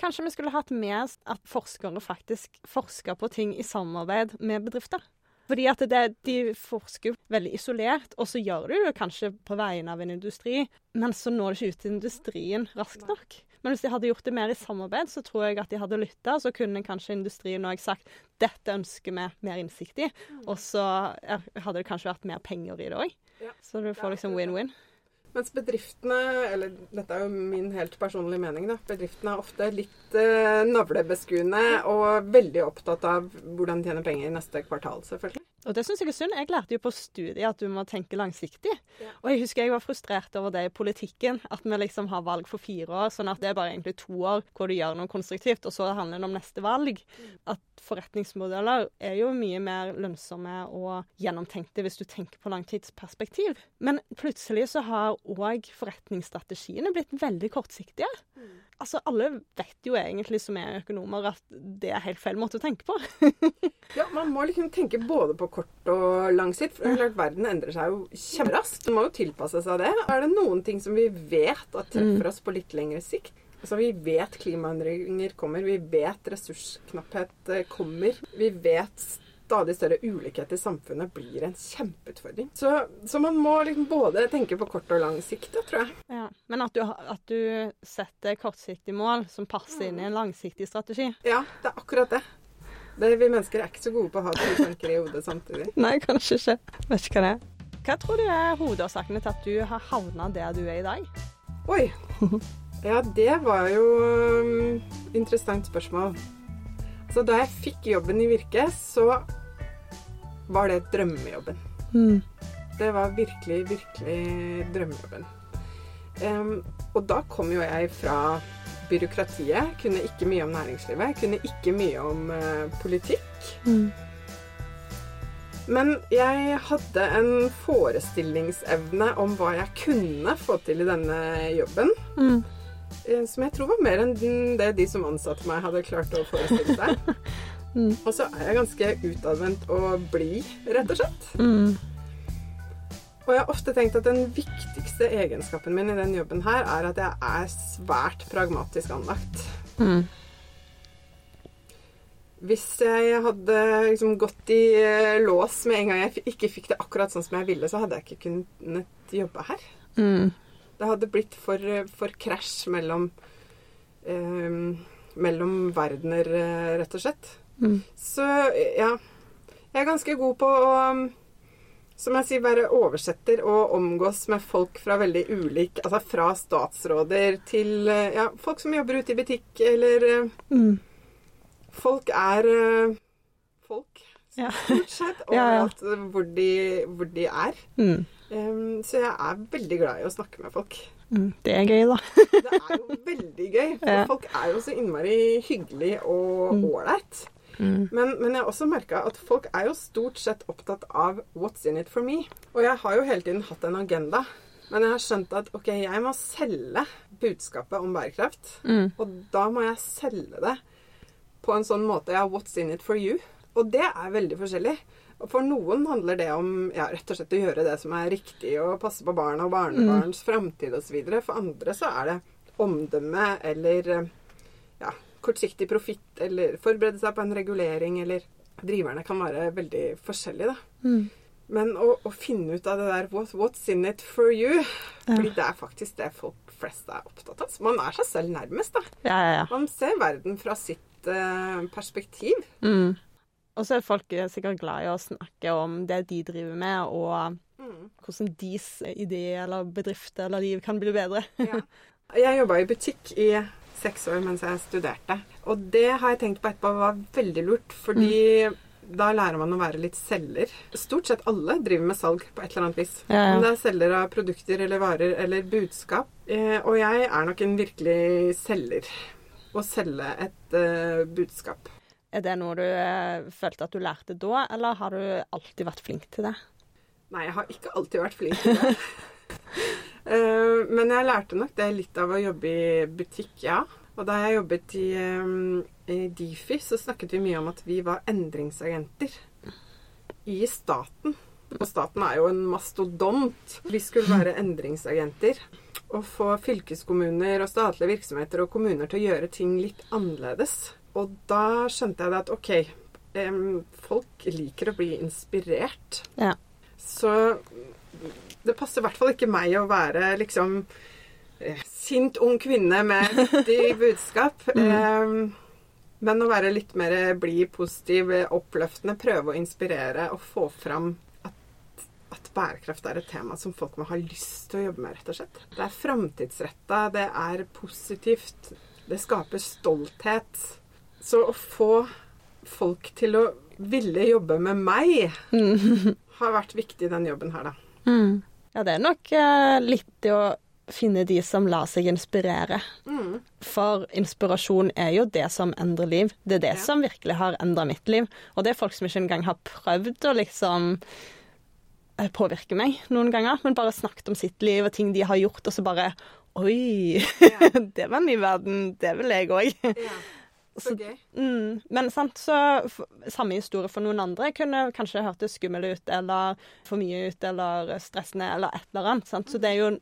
Kanskje vi skulle hatt med at forskere faktisk forsker på ting i samarbeid med bedrifter. Fordi at det, de forsker veldig isolert, og så gjør de det kanskje på vegne av en industri, men så når det ikke ut til industrien raskt nok. Men hvis de hadde gjort det mer i samarbeid, så tror jeg at de hadde lytta. Så kunne kanskje industrien òg sagt dette ønsker vi mer innsikt i. Mm. Og så hadde det kanskje vært mer penger i det òg. Så du får liksom win-win. Mens bedriftene, eller dette er jo min helt personlige mening, da. Bedriftene er ofte litt eh, navlebeskuende og veldig opptatt av hvordan de tjener penger i neste kvartal, selvfølgelig. Og det syns jeg er synd. Jeg lærte jo på studiet at du må tenke langsiktig. Ja. Og jeg husker jeg var frustrert over det i politikken. At vi liksom har valg for fire år, sånn at det er bare egentlig to år hvor du gjør noe konstruktivt, og så handler det om neste valg. Mm. At forretningsmodeller er jo mye mer lønnsomme og gjennomtenkte hvis du tenker på langtidsperspektiv. Men plutselig så har òg forretningsstrategiene blitt veldig kortsiktige. Mm. Altså, alle vet jo egentlig som er økonomer at det er helt feil måte å tenke på. (laughs) ja, man må liksom tenke både på kort og lang sikt. For klart, verden endrer seg jo kjemperaskt. Man må jo tilpasse seg det. Er det noen ting som vi vet at treffer mm. oss på litt lengre sikt? Altså, Vi vet klimaendringer kommer, vi vet ressursknapphet eh, kommer. Vi vet stadig større ulikhet i samfunnet blir en kjempeutfordring. Så, så man må liksom både tenke på kort og lang sikt, tror jeg. Ja, men at du, at du setter kortsiktig mål som passer inn i en langsiktig strategi. Ja, det er akkurat det. det vi mennesker er ikke så gode på å ha to tanker i hodet samtidig. (laughs) Nei, kanskje ikke. Vet ikke hva det er. Hva tror du er hovedårsakene til at du har havna der du er i dag? Oi. (laughs) Ja, det var jo um, interessant spørsmål. Så da jeg fikk jobben i Virke, så var det drømmejobben. Mm. Det var virkelig, virkelig drømmejobben. Um, og da kom jo jeg fra byråkratiet. Kunne ikke mye om næringslivet. Kunne ikke mye om uh, politikk. Mm. Men jeg hadde en forestillingsevne om hva jeg kunne få til i denne jobben. Mm. Eh, Som jeg tror var mer enn det de som ansatte meg, hadde klart å forestille seg. (laughs) Mm. Og så er jeg ganske utadvendt og blid, rett og slett. Mm. Og jeg har ofte tenkt at den viktigste egenskapen min i den jobben her, er at jeg er svært pragmatisk anlagt. Mm. Hvis jeg hadde liksom gått i eh, lås med en gang jeg ikke fikk det akkurat sånn som jeg ville, så hadde jeg ikke kunnet jobbe her. Mm. Det hadde blitt for, for krasj mellom eh, mellom verdener, eh, rett og slett. Mm. Så ja. Jeg er ganske god på å som jeg sier, være oversetter og omgås med folk fra veldig ulik Altså fra statsråder til eh, ja, folk som jobber ute i butikk, eller eh, Mm. Folk er folk, stort sett, (laughs) Ja, ja. hvor, de, hvor de er. Mm. Em, så jeg er veldig glad i å snakke med folk. Mm. Det er gøy, da. Det er jo (laughs) veldig gøy, for Ja. folk er jo så innmari hyggelig og Mm. ålreit. Mm. Men, men jeg har også merka at folk er jo stort sett opptatt av 'what's in it for me'. Og jeg har jo hele tiden hatt en agenda. Men jeg har skjønt at ok, jeg må selge budskapet om bærekraft. Mm. Og da må jeg selge det på en sånn måte ja, 'what's in it for you'? Og det er veldig forskjellig. Og For noen handler det om ja, rett og slett å gjøre det som er riktig, og passe på barna og barnebarns framtid osv. For andre så er det omdømme eller ja, kortsiktig profitt eller forberede seg på en regulering eller Driverne kan være veldig forskjellige, da. Mm. Men å, å finne ut av det der what, What's in it for you? Fordi det er faktisk det folk flest er opptatt av. Så man er seg selv nærmest, da. Ja, ja, ja. Man ser verden fra sitt eh, perspektiv. Mm. Og så er folk sikkert glad i å snakke om det de driver med, og Mm. hvordan deres idé eller bedrift eller liv kan bli bedre. Ja. Jeg jobba i butikk i seks år mens jeg studerte. Og det har jeg tenkt på etterpå var veldig lurt, fordi da lærer man å være litt selger. Stort sett alle driver med salg på et eller annet vis. Ja, ja. Om det er selger av produkter eller varer eller budskap. Eh, og jeg er nok en virkelig selger. Å selge et eh, budskap. Er det noe du eh, følte at du lærte da, eller har du alltid vært flink til det? Nei, jeg har ikke alltid vært flink til det. (laughs) Eh, men jeg lærte nok det litt av å jobbe i butikk, ja. Og da jeg jobbet i, eh, i Difi, så snakket vi mye om at vi var endringsagenter i staten. Og staten er jo en mastodont. Vi skulle være endringsagenter. Og få fylkeskommuner og statlige virksomheter og kommuner til å gjøre ting litt annerledes. Og da skjønte jeg at OK, um, folk liker å bli inspirert. Ja. Så det passer i hvert fall ikke meg å være liksom eh, sint ung kvinne med viktig (laughs) budskap. Eh, men å være litt mer blid, positiv, eh, oppløftende. Prøve å inspirere og få fram at, at bærekraft er et tema som folk må ha lyst til å jobbe med, rett og slett. Det er framtidsretta, det er positivt, det skaper stolthet. Så å få folk til å ville jobbe med meg har vært viktig i den jobben her, da. Mm. Ja, det er nok eh, litt det å finne de som lar seg inspirere. Mm. For inspirasjon er jo det som endrer liv. Det er det Ja. som virkelig har endra mitt liv. Og det er folk som ikke engang har prøvd å liksom eh, påvirke meg noen ganger, men bare snakket om sitt liv og ting de har gjort, og så bare Oi, Ja. (laughs) det var en ny verden. Det vil jeg òg. Ja. Så Så- gøy. Mm, men sant, så samme historie for noen andre kunne kanskje hørtes skummel ut, eller for mye ut, eller stressende, eller et eller annet. Sant? Så det er jo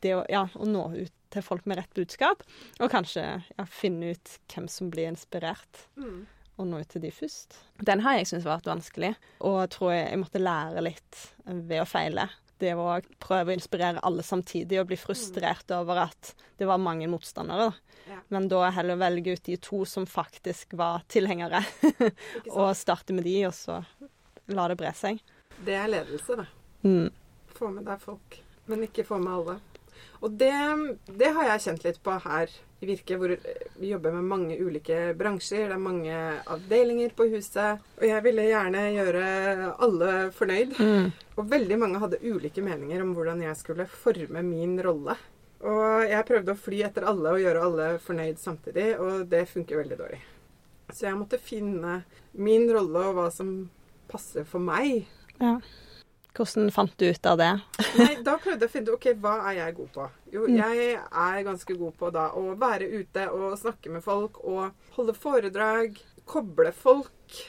det å, ja, å nå ut til folk med rett budskap, og kanskje ja, finne ut hvem som blir inspirert, Mm. og nå ut til de først. Den har jeg syntes vært vanskelig, og tror jeg, jeg måtte lære litt ved å feile. Det å prøve å inspirere alle samtidig og bli frustrert over at det var mange motstandere. Da. Ja. Men da heller velge ut de to som faktisk var tilhengere, og starte med de, og så la det bre seg. Det er ledelse, det. Mm. Få med deg folk, men ikke få med alle. Og det, det har jeg kjent litt på her i Virke hvor vi jobber med mange ulike bransjer. Det er mange avdelinger på huset. Og jeg ville gjerne gjøre alle fornøyd. Mm. Og veldig mange hadde ulike meninger om hvordan jeg skulle forme min rolle. Og jeg prøvde å fly etter alle og gjøre alle fornøyd samtidig, og det funker veldig dårlig. Så jeg måtte finne min rolle og hva som passer for meg. Ja. Hvordan fant du ut av det? Nei, da prøvde jeg å finne ut ok, hva er jeg god på. Jo, jeg er ganske god på da å være ute og snakke med folk og holde foredrag, koble folk.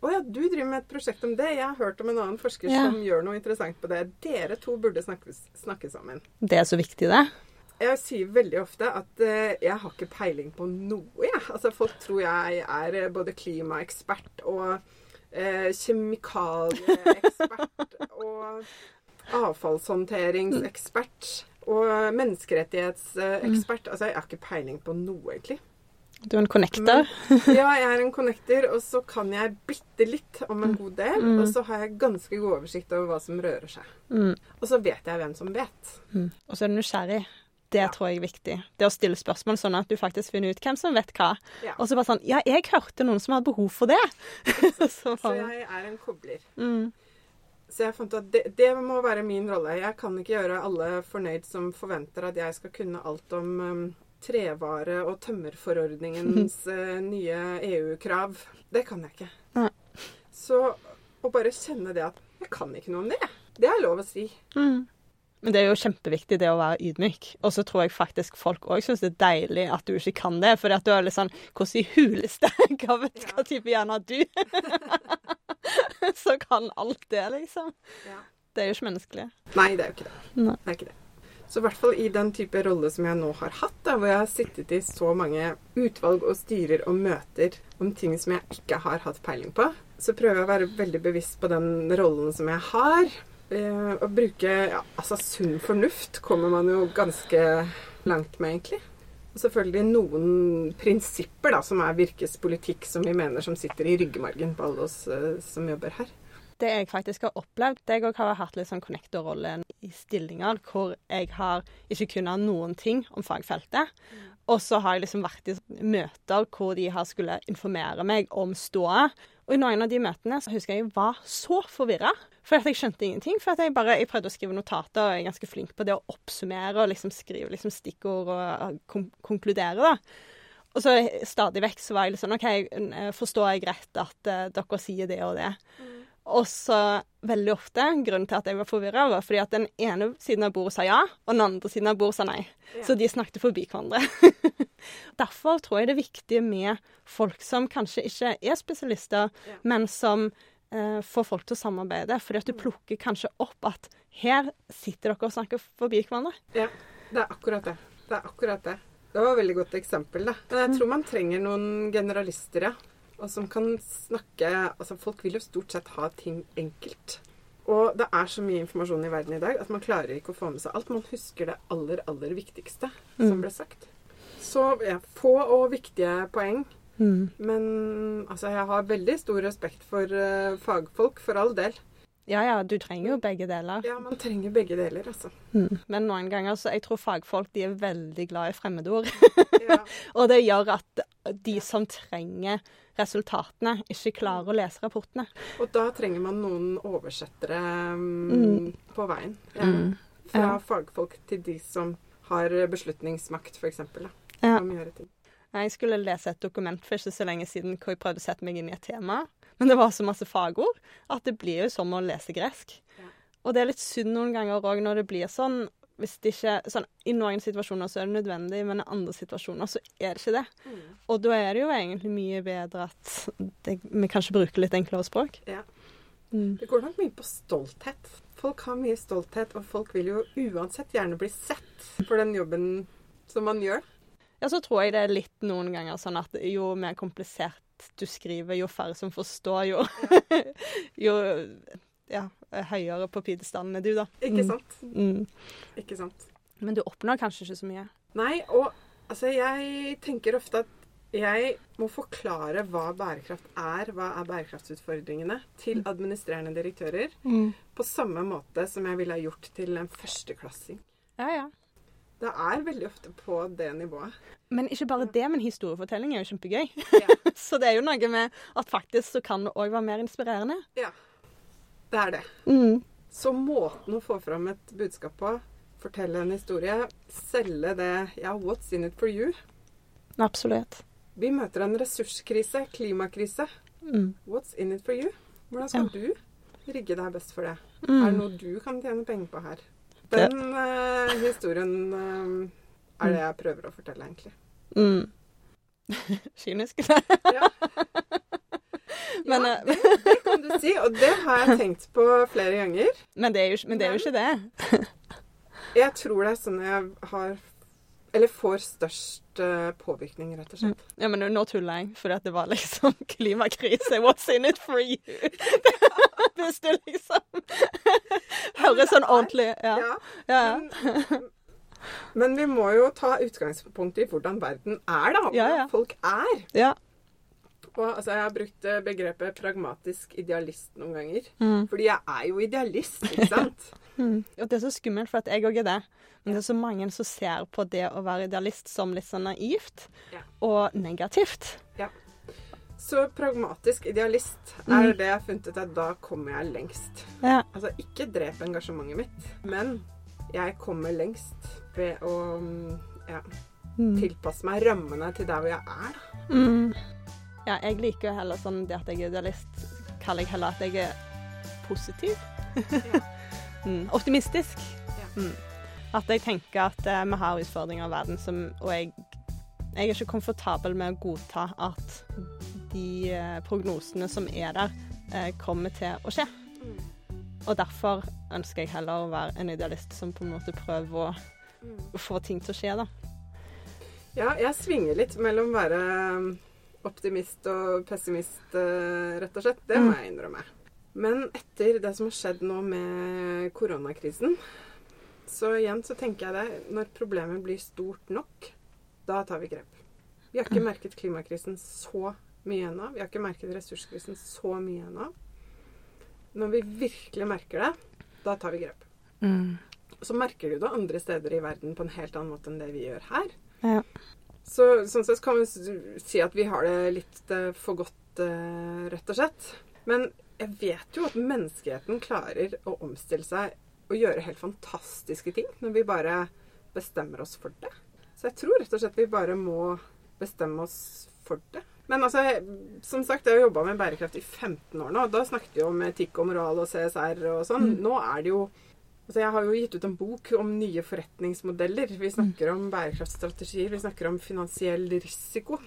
Å ja, du driver med et prosjekt om det. Jeg har hørt om en annen forsker Ja. som gjør noe interessant på det. Dere to burde snakke, snakke sammen. Det er så viktig, det. Jeg sier veldig ofte at uh, jeg har ikke peiling på noe, jeg. Altså, folk tror jeg er eh, både klimaekspert og eh, kjemikalieekspert (laughs) og avfallshåndteringsekspert og menneskerettighetsekspert. Altså, jeg har ikke peiling på noe, egentlig. Du er en connector. Ja, jeg er en (laughs) connector, og så kan jeg bitte litt om en god del. Og så har jeg ganske god oversikt over hva som rører seg. Mm. Og så vet jeg hvem som vet. Mm. Og så er du nysgjerrig. Det tror jeg er viktig. Det å stille spørsmål sånn at du faktisk finner ut hvem som vet hva. Ja. Og så bare sånn Ja, jeg hørte noen som hadde behov for det. (laughs) (laughs) så Så jeg er en kobler. mm. Så jeg fant at det, det må være min rolle. Jeg kan ikke gjøre alle fornøyd som forventer at jeg skal kunne alt om um, trevare- og tømmerforordningens uh, (laughs) nye EU-krav. Det kan jeg ikke. Nei. Så å bare kjenne det at jeg kan ikke noe om det, det er lov å si. Mm. Men det er jo kjempeviktig det å være ydmyk. Og så tror jeg faktisk folk òg syns det er deilig at du ikke kan det. For du er litt sånn Hvordan i huleste (laughs) hva, vet, hva type hjerne har du? (laughs) så kan alt det, liksom. Ja. Det er jo ikke menneskelig. Nei, det er jo ikke det. Nei. det, er ikke det. Så i hvert fall i den type rolle som jeg nå har hatt, da, hvor jeg har sittet i så mange utvalg og styrer og møter om ting som jeg ikke har hatt peiling på, så prøver jeg å være veldig bevisst på den rollen som jeg har. Eh, å bruke ja, altså sunn fornuft kommer man jo ganske langt med, egentlig. Og selvfølgelig noen prinsipper da, som er Virkes politikk, som vi mener som sitter i ryggmargen på alle oss eh, som jobber her. Det jeg faktisk har opplevd, jeg òg har hatt litt sånn connector-rolle i stillinger hvor jeg har ikke kunnet noen ting om fagfeltet. Og så har jeg liksom vært i møter hvor de har skulle informere meg om ståa. Og i noen av de møtene så husker jeg jeg var så forvirra. For at jeg skjønte ingenting. For at jeg bare jeg prøvde å skrive notater, og jeg er ganske flink på det å oppsummere og liksom skrive liksom stikkord og kon konkludere, da. Og så stadig vekk så var jeg litt sånn OK, forstår jeg rett at uh, dere sier det og det? Og så veldig ofte, grunnen til at jeg var forvirra, var fordi at den ene siden av bordet sa ja, og den andre siden av bordet sa nei. Ja. Så de snakket forbi hverandre. (laughs) Derfor tror jeg det er viktig med folk som kanskje ikke er spesialister, Ja. men som eh, få folk til å samarbeide. Fordi at du plukker kanskje opp at her sitter dere og snakker forbi hverandre. Ja, det er akkurat det. Det er akkurat det. Det var et veldig godt eksempel, da. Men jeg tror man trenger noen generalister, ja. Og som kan snakke Altså, folk vil jo stort sett ha ting enkelt. Og det er så mye informasjon i verden i dag at man klarer ikke å få med seg alt. Man husker det aller, aller viktigste som Mm. ble sagt. Så ja, få og viktige poeng. Mm. Men altså, jeg har veldig stor respekt for uh, fagfolk, for all del. Ja ja, du trenger jo begge deler. Ja, man trenger begge deler, altså. Mm. Men noen ganger så jeg tror fagfolk de er veldig glad i fremmedord. (laughs) Ja. (laughs) Og det gjør at de som trenger resultatene, ikke klarer å lese rapportene. Og da trenger man noen oversettere um, Mm. på veien. Ja. Mm. Fra Ja. fagfolk til de som har beslutningsmakt, f.eks. Ja. Om å gjøre ting. Jeg skulle lese et dokument for ikke så lenge siden hvor jeg prøvde å sette meg inn i et tema. Men det var så masse fagord at det blir jo som å lese gresk. Ja. Og det er litt synd noen ganger òg når det blir sånn. Hvis det ikke, sånn, I noen situasjoner så er det nødvendig, men i andre situasjoner så er det ikke det. Mm. Og da er det jo egentlig mye bedre at det, vi kanskje bruker litt enklere språk. Ja. Mm. Det går nok mye på stolthet. Folk har mye stolthet, og folk vil jo uansett gjerne bli sett for den jobben som man gjør. Ja, så tror jeg det er litt noen ganger sånn at jo mer komplisert du skriver, jo færre som forstår, jo, (laughs) jo ja, høyere på pidestallen er du, da. Ikke Mm. sant? Mm. Ikke sant? Men du oppnår kanskje ikke så mye. Nei, og altså, jeg tenker ofte at jeg må forklare hva bærekraft er, hva er bærekraftsutfordringene, til administrerende direktører. På samme måte som jeg ville ha gjort til en førsteklassing. Ja, ja. Det er veldig ofte på det nivået. Men ikke bare det, men historiefortelling er jo kjempegøy. Ja. (laughs) så det er jo noe med at faktisk så kan det òg være mer inspirerende. ja. Det er det. Mm. Så måten å få fram et budskap på, fortelle en historie, selge det Ja, what's in it for you? Absolutt. Vi møter en ressurskrise, klimakrise. Mm. What's in it for you? Hvordan skal du rigge deg best for det? Mm. Er det noe du kan tjene penger på her? Den uh, historien uh, er det jeg prøver å fortelle, egentlig. Mm. (laughs) Kynisk. Ja. (laughs) Men, ja, eh, det, det kan du si, og det har jeg tenkt på flere ganger. men, det er jo, men det er jo ikke det. (laughs) Jeg tror det er sånn jeg har Eller får størst påvirkning, rett og slett. Ja, men nå tuller jeg, for det var liksom klimakrise. What's in it for you? Hvis du liksom (laughs) sånn ordentlig Ja. Ja, ja. men, (laughs) men vi må jo ta utgangspunkt i hvordan verden er, da. Hvordan Ja, ja. folk er. ja. Og altså, jeg har brukt eh, begrepet pragmatisk idealist noen ganger. Mm. Fordi jeg er jo idealist, ikke sant? (laughs) Mm. Og det er så skummelt, for at jeg òg er det. Men det er så mange som ser på det å være idealist som litt sånn naivt Ja. og negativt. Så pragmatisk idealist er det jeg har funnet ut at da kommer jeg lengst. Ja. Altså ikke drep engasjementet mitt, men jeg kommer lengst ved å mm, ja, Mm. tilpasse meg rammene til der hvor jeg er. Mm. Ja, jeg liker jo heller sånn det at jeg er idealist, kaller jeg heller at jeg er positiv. Ja. (laughs) mm. Optimistisk. Ja. Mm. At jeg tenker at eh, vi har utfordringer i verden som Og jeg, jeg er ikke komfortabel med å godta at de eh, prognosene som er der, eh, kommer til å skje. Mm. Og derfor ønsker jeg heller å være en idealist som på en måte prøver å Mm. få ting til å skje, da. Ja, jeg svinger litt mellom å være mm, optimist og pessimist, eh, rett og slett. Det må jeg innrømme. Men etter det som har skjedd nå med koronakrisen, så igjen så tenker jeg det Når problemet blir stort nok, da tar vi grep. Vi har ikke merket klimakrisen så mye ennå. Vi har ikke merket ressurskrisen så mye ennå. Når vi virkelig merker det, da tar vi grep. Så merker du det andre steder i verden på en helt annen måte enn det vi gjør her. Ja. Så sånn sett kan vi si at vi har det litt eh, for godt, eh, rett og slett. Men jeg vet jo at menneskeheten klarer å omstille seg og gjøre helt fantastiske ting når vi bare bestemmer oss for det. Så jeg tror rett og slett vi bare må bestemme oss for det. Men altså, som sagt, jeg har jobba med bærekraft i 15 år nå. Da snakket vi om etikk og moral og CSR og sånn. Nå er det jo Altså, jeg har jo gitt ut en bok om nye forretningsmodeller. Vi snakker om bærekraftstrategier, vi snakker om finansiell risiko.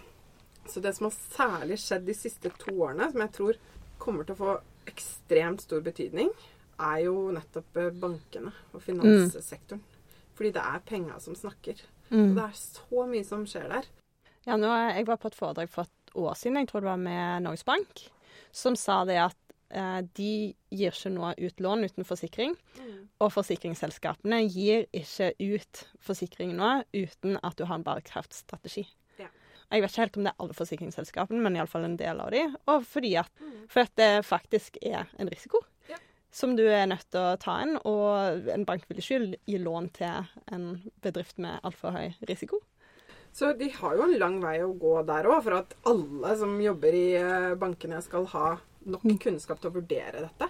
Så det som har særlig skjedd de siste to årene, som jeg tror kommer til å få ekstremt stor betydning, er jo nettopp bankene og finanssektoren. Fordi det er penga som snakker. Og det er så mye som skjer der. Ja, nå, jeg var på et foredrag for et år siden, jeg tror det var med Norges Bank, som sa det at eh, de gir ikke noe ut lån uten forsikring. Og forsikringsselskapene gir ikke ut forsikring nå uten at du har en bærekraftstrategi. Ja. Jeg vet ikke helt om det er alle forsikringsselskapene, men iallfall en del av de. Og fordi at, for at det faktisk er en risiko. Som du er nødt til å ta inn. Og en bank vil ikke gi lån til en bedrift med altfor høy risiko. Så de har jo en lang vei å gå der òg, for at alle som jobber i eh, bankene, skal ha nok kunnskap til å vurdere dette.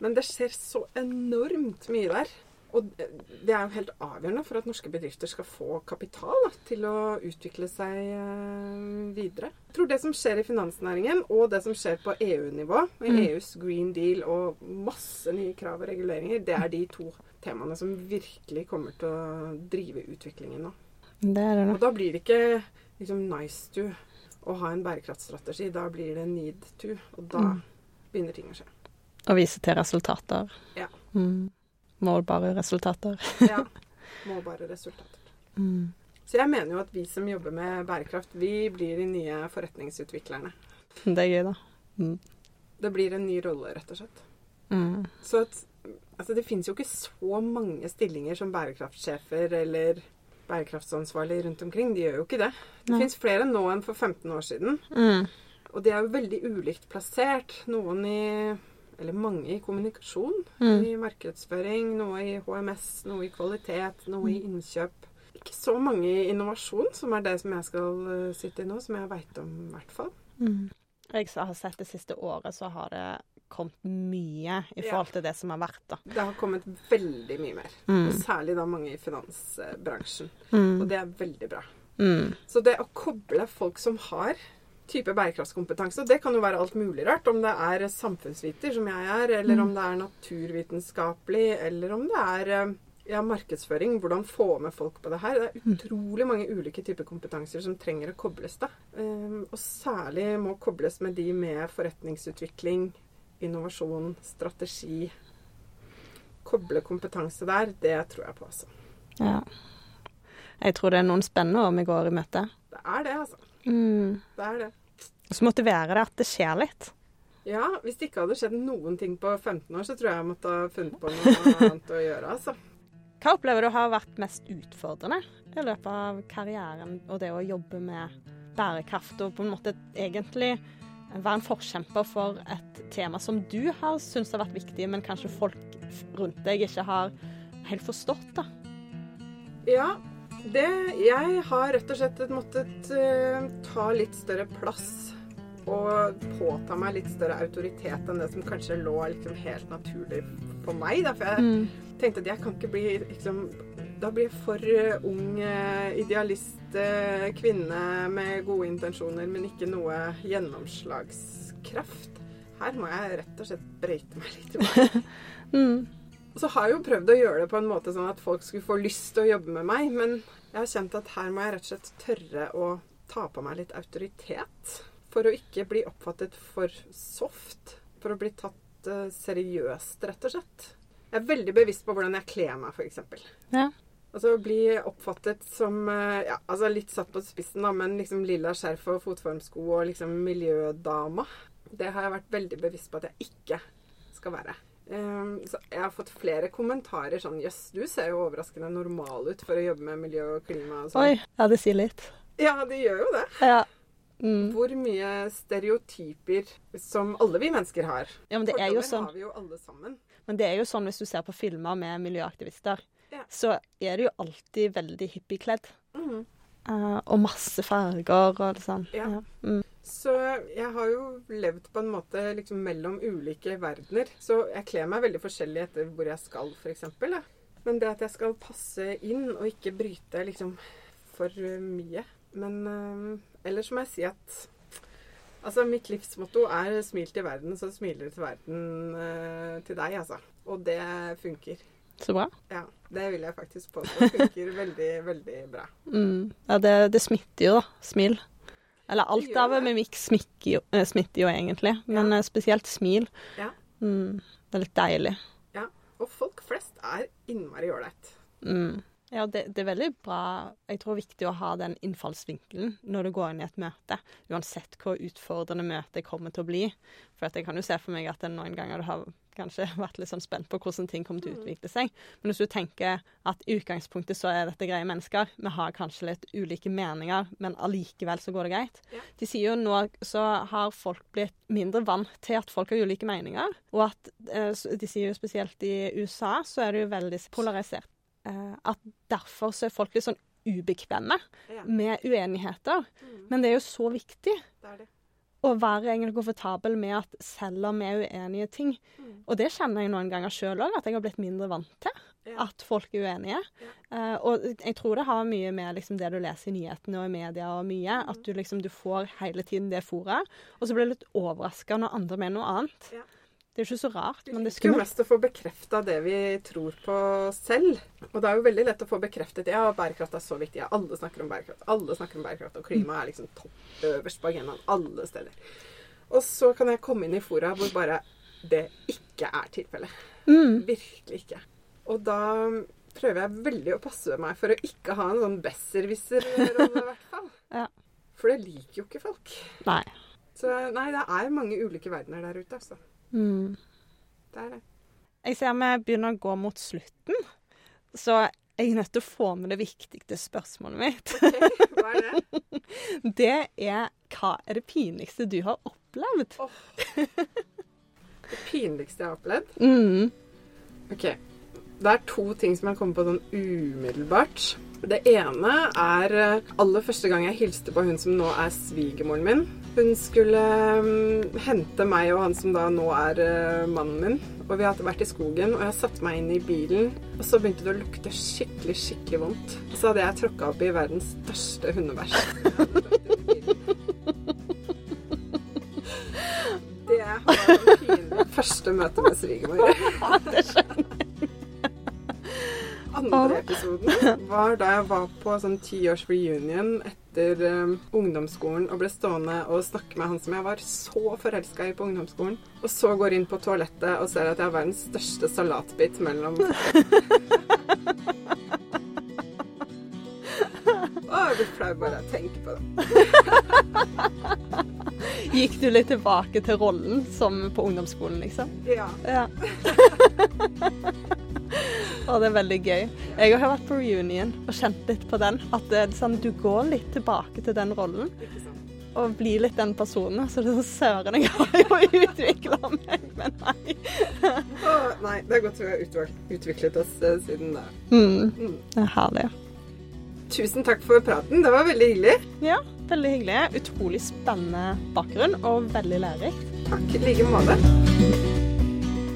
Men det skjer så enormt mye der. Og det er jo helt avgjørende for at norske bedrifter skal få kapital da, til å utvikle seg eh, videre. Jeg tror det som skjer i finansnæringen, og det som skjer på EU-nivå, med Mm. EUs Green Deal og masse nye krav og reguleringer, det er de to temaene som virkelig kommer til å drive utviklingen nå. Det er det. Og da blir det ikke liksom nice to å ha en bærekraftstrategi. Da blir det need to, og da Mm. begynner ting å skje. Å vise til resultater. Ja. Mm. Målbare resultater. Ja. (laughs) Målbare resultater. Mm. Så jeg mener jo at vi som jobber med bærekraft, vi blir de nye forretningsutviklerne. Det er gøy, da. Mm. Det blir en ny rolle, rett og slett. Mm. Så at, altså det finnes jo ikke så mange stillinger som bærekraftsjefer eller bærekraftsansvarlige rundt omkring. De gjør jo ikke det. Det fins flere nå enn for 15 år siden. Mm. Og de er jo veldig ulikt plassert. Noen i Eller mange i kommunikasjon. Mm. I markedsføring, noe i HMS, noe i kvalitet, noe i innkjøp. ikke så mange i innovasjon, som er det som jeg skal uh, sitte i nå, som jeg veit om, i hvert fall. Mm. Jeg har sett det siste året, så har det kommet mye i forhold til det som har vært. da. Det har kommet veldig mye mer. Mm. Og særlig da mange i finansbransjen. Mm. Og det er veldig bra. Mm. Så det å koble folk som har type bærekraftskompetanse, og det kan jo være alt mulig rart, om det er samfunnsviter, som jeg er, eller Mm. om det er naturvitenskapelig, eller om det er eh, ja, markedsføring, hvordan få med folk på det her. Det er Mm. utrolig mange ulike typer kompetanser som trenger å kobles. da. Um, og særlig må kobles med de med forretningsutvikling, innovasjon, strategi. Koble kompetanse der, det tror jeg på, altså. Ja. Jeg tror det er noen spennende år vi går i møte. Det er det, altså. Mm. Det er det. Og så motiverer det at det skjer litt. Ja, hvis det ikke hadde skjedd noen ting på 15 år, så tror jeg jeg måtte ha funnet på noe annet å gjøre, altså. Hva opplever du har vært mest utfordrende i løpet av karrieren og det å jobbe med bærekraft, og på en måte egentlig være en forkjemper for et tema som du har syntes har vært viktig, men kanskje folk rundt deg ikke har helt forstått, da? Ja, det Jeg har rett og slett måttet uh, ta litt større plass og påta meg litt større autoritet enn det som kanskje lå liksom helt naturlig for meg. Da. For jeg Mm. tenkte at jeg kan ikke bli liksom Da blir jeg for eh, ung eh, idealist kvinne med gode intensjoner, men ikke noe gjennomslagskraft. Her må jeg rett og slett brøyte meg litt. (laughs) Mm. Så har jeg jo prøvd å gjøre det på en måte sånn at folk skulle få lyst til å jobbe med meg, men jeg har kjent at her må jeg rett og slett tørre å ta på meg litt autoritet. For å ikke bli oppfattet for soft. For å bli tatt eh, seriøst, rett og slett. Jeg er veldig bevisst på hvordan jeg kler meg, f.eks. Ja. Altså bli oppfattet som eh, ja, altså litt satt på spissen, da, men liksom lilla skjerf og fotformsko og liksom miljødama. Det har jeg vært veldig bevisst på at jeg ikke skal være. Um, så jeg har fått flere kommentarer sånn Jøss, du ser jo overraskende normal ut for å jobbe med miljø og klima og sånn. Oi, ja, det sier litt. Ja, det gjør jo det. Ja. Mm. Hvor mye stereotyper som alle vi mennesker har. ja, men det er jo sånn. har vi jo alle sammen. Men det er jo sånn hvis du ser på filmer med miljøaktivister, Ja. så er det jo alltid veldig hippiekledd. Mhm. Eh, og masse farger og det sånn. Ja. Mm. Så jeg har jo levd på en måte liksom mellom ulike verdener. Så jeg kler meg veldig forskjellig etter hvor jeg skal, f.eks. Men det at jeg skal passe inn og ikke bryte liksom for mye Men uh, ellers må jeg si at Altså, mitt livsmotto er 'smil til verden, så smiler du til verden uh, til deg', altså. Og det funker. Så bra. Ja, det vil jeg faktisk påstå. Funker (laughs) veldig, veldig bra. Mm. Ja, det, det smitter jo, da. Smil. Eller alt av mimikk smitter jo, eh, smitter jo egentlig, men ja. spesielt smil. Ja. Mm. Det er litt deilig. ja. Og folk flest er innmari ålreit. Mm. Ja, det, det er veldig bra. Jeg tror det er viktig å ha den innfallsvinkelen når du går inn i et møte. Uansett hvor utfordrende møtet kommer til å bli. For at jeg kan jo se for meg at noen ganger du har kanskje (laughs) vært litt sånn spent på hvordan ting kommer til å utvikle seg. Men hvis du tenker at i utgangspunktet så er dette greie mennesker, vi har kanskje litt ulike meninger, men allikevel så går det greit. Ja. De sier jo nå så har folk blitt mindre vant til at folk har ulike meninger. Og at eh, de sier jo spesielt i USA så er det jo veldig polarisert. Eh, at derfor så er folk litt sånn ubekvemme Ja, med uenigheter. Mm. Men det er jo så viktig det er det. Å være egentlig komfortabel med at selv om vi er uenige i ting Mm. Og det kjenner jeg noen ganger sjøl òg, at jeg har blitt mindre vant til. Ja. At folk er uenige. Eh, og jeg tror det har mye med liksom, det du leser i nyhetene og i media og mye. At du liksom du får hele tiden det foret. Og så blir du litt overraska når andre mener noe annet. Ja. Det er ikke så rart, men det er skummelt. jo er mest å få bekrefta det vi tror på selv. Og det er jo veldig lett å få bekreftet ja, bærekraft er så viktig. Ja, alle snakker om bærekraft. Alle snakker om bærekraft, Og klima er liksom topp øverst på agendaen alle steder. Og så kan jeg komme inn i fora hvor bare det ikke er tilfellet. Mm. Virkelig ikke. Og da prøver jeg veldig å passe meg for å ikke ha en sånn besserwisser-rolle, i hvert fall. (laughs) Ja. For det liker jo ikke folk. Nei. Så nei, det er mange ulike verdener der ute, altså. Mm. Det er det. Jeg ser vi begynner å gå mot slutten, så jeg er nødt til å få med det viktigste spørsmålet mitt. Okay, hva er det? (laughs) Det er hva er det pinligste du har opplevd? Det pinligste jeg har opplevd? Mm. Ok. Det er to ting som jeg kommer på sånn umiddelbart. Det ene er eh, aller første gang jeg hilste på hun som nå er svigermoren min. Hun skulle um, hente meg og han som da nå er uh, mannen min. Og vi hadde vært i skogen, og jeg satte meg inn i bilen. Og så begynte det å lukte skikkelig, skikkelig vondt. Og så hadde jeg tråkka opp i verdens største hundebæsj. Det var det pinlige første møte med svigermor. Andre episoden var da jeg var på sånn tiårs reunion etter um, ungdomsskolen og ble stående og snakke med han som jeg var så forelska i på ungdomsskolen. Og så går inn på toalettet og ser at jeg har verdens største salatbit mellom (laughs) Å, jeg blir flau bare jeg tenker på det. (laughs) Gikk du litt tilbake til rollen som på ungdomsskolen, liksom? Ja. Ja. (laughs) Og det er veldig gøy. Jeg har vært på reunion og kjent litt på den. At det sånn, du går litt tilbake til den rollen. Og blir litt den personen. Så det er sånn Søren, jeg har jo utvikla meg, men nei. oh, nei, det er godt vi har utviklet oss eh, siden da. Mm, Mm. det er herlig. Tusen takk for praten. Det var veldig hyggelig. Ja, veldig hyggelig. Utrolig spennende bakgrunn og veldig lærerikt. Takk i like måte.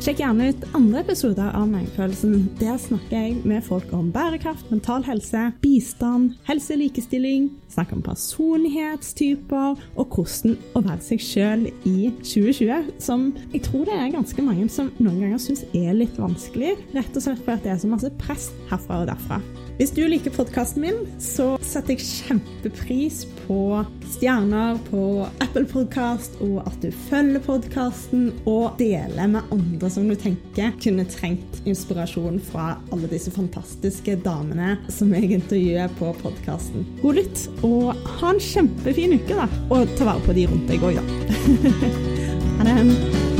Sjekk gjerne ut andre episoder av Magefølelsen. Der snakker jeg med folk om bærekraft, mental helse, bistand, helse og. Snakker om personlighetstyper og hvordan å være seg sjøl i 2020. Som jeg tror det er ganske mange som noen ganger syns er litt vanskelig. Rett og slett fordi det er så masse press herfra og derfra. Hvis du liker podkasten min, så setter jeg kjempepris på stjerner på Apple Podcast, og at du følger podkasten og deler med andre som du tenker kunne trengt inspirasjon fra alle disse fantastiske damene som jeg intervjuer på podkasten. God lytt, og ha en kjempefin uke, da. Og ta vare på de rundt deg òg, da. (laughs) ha det.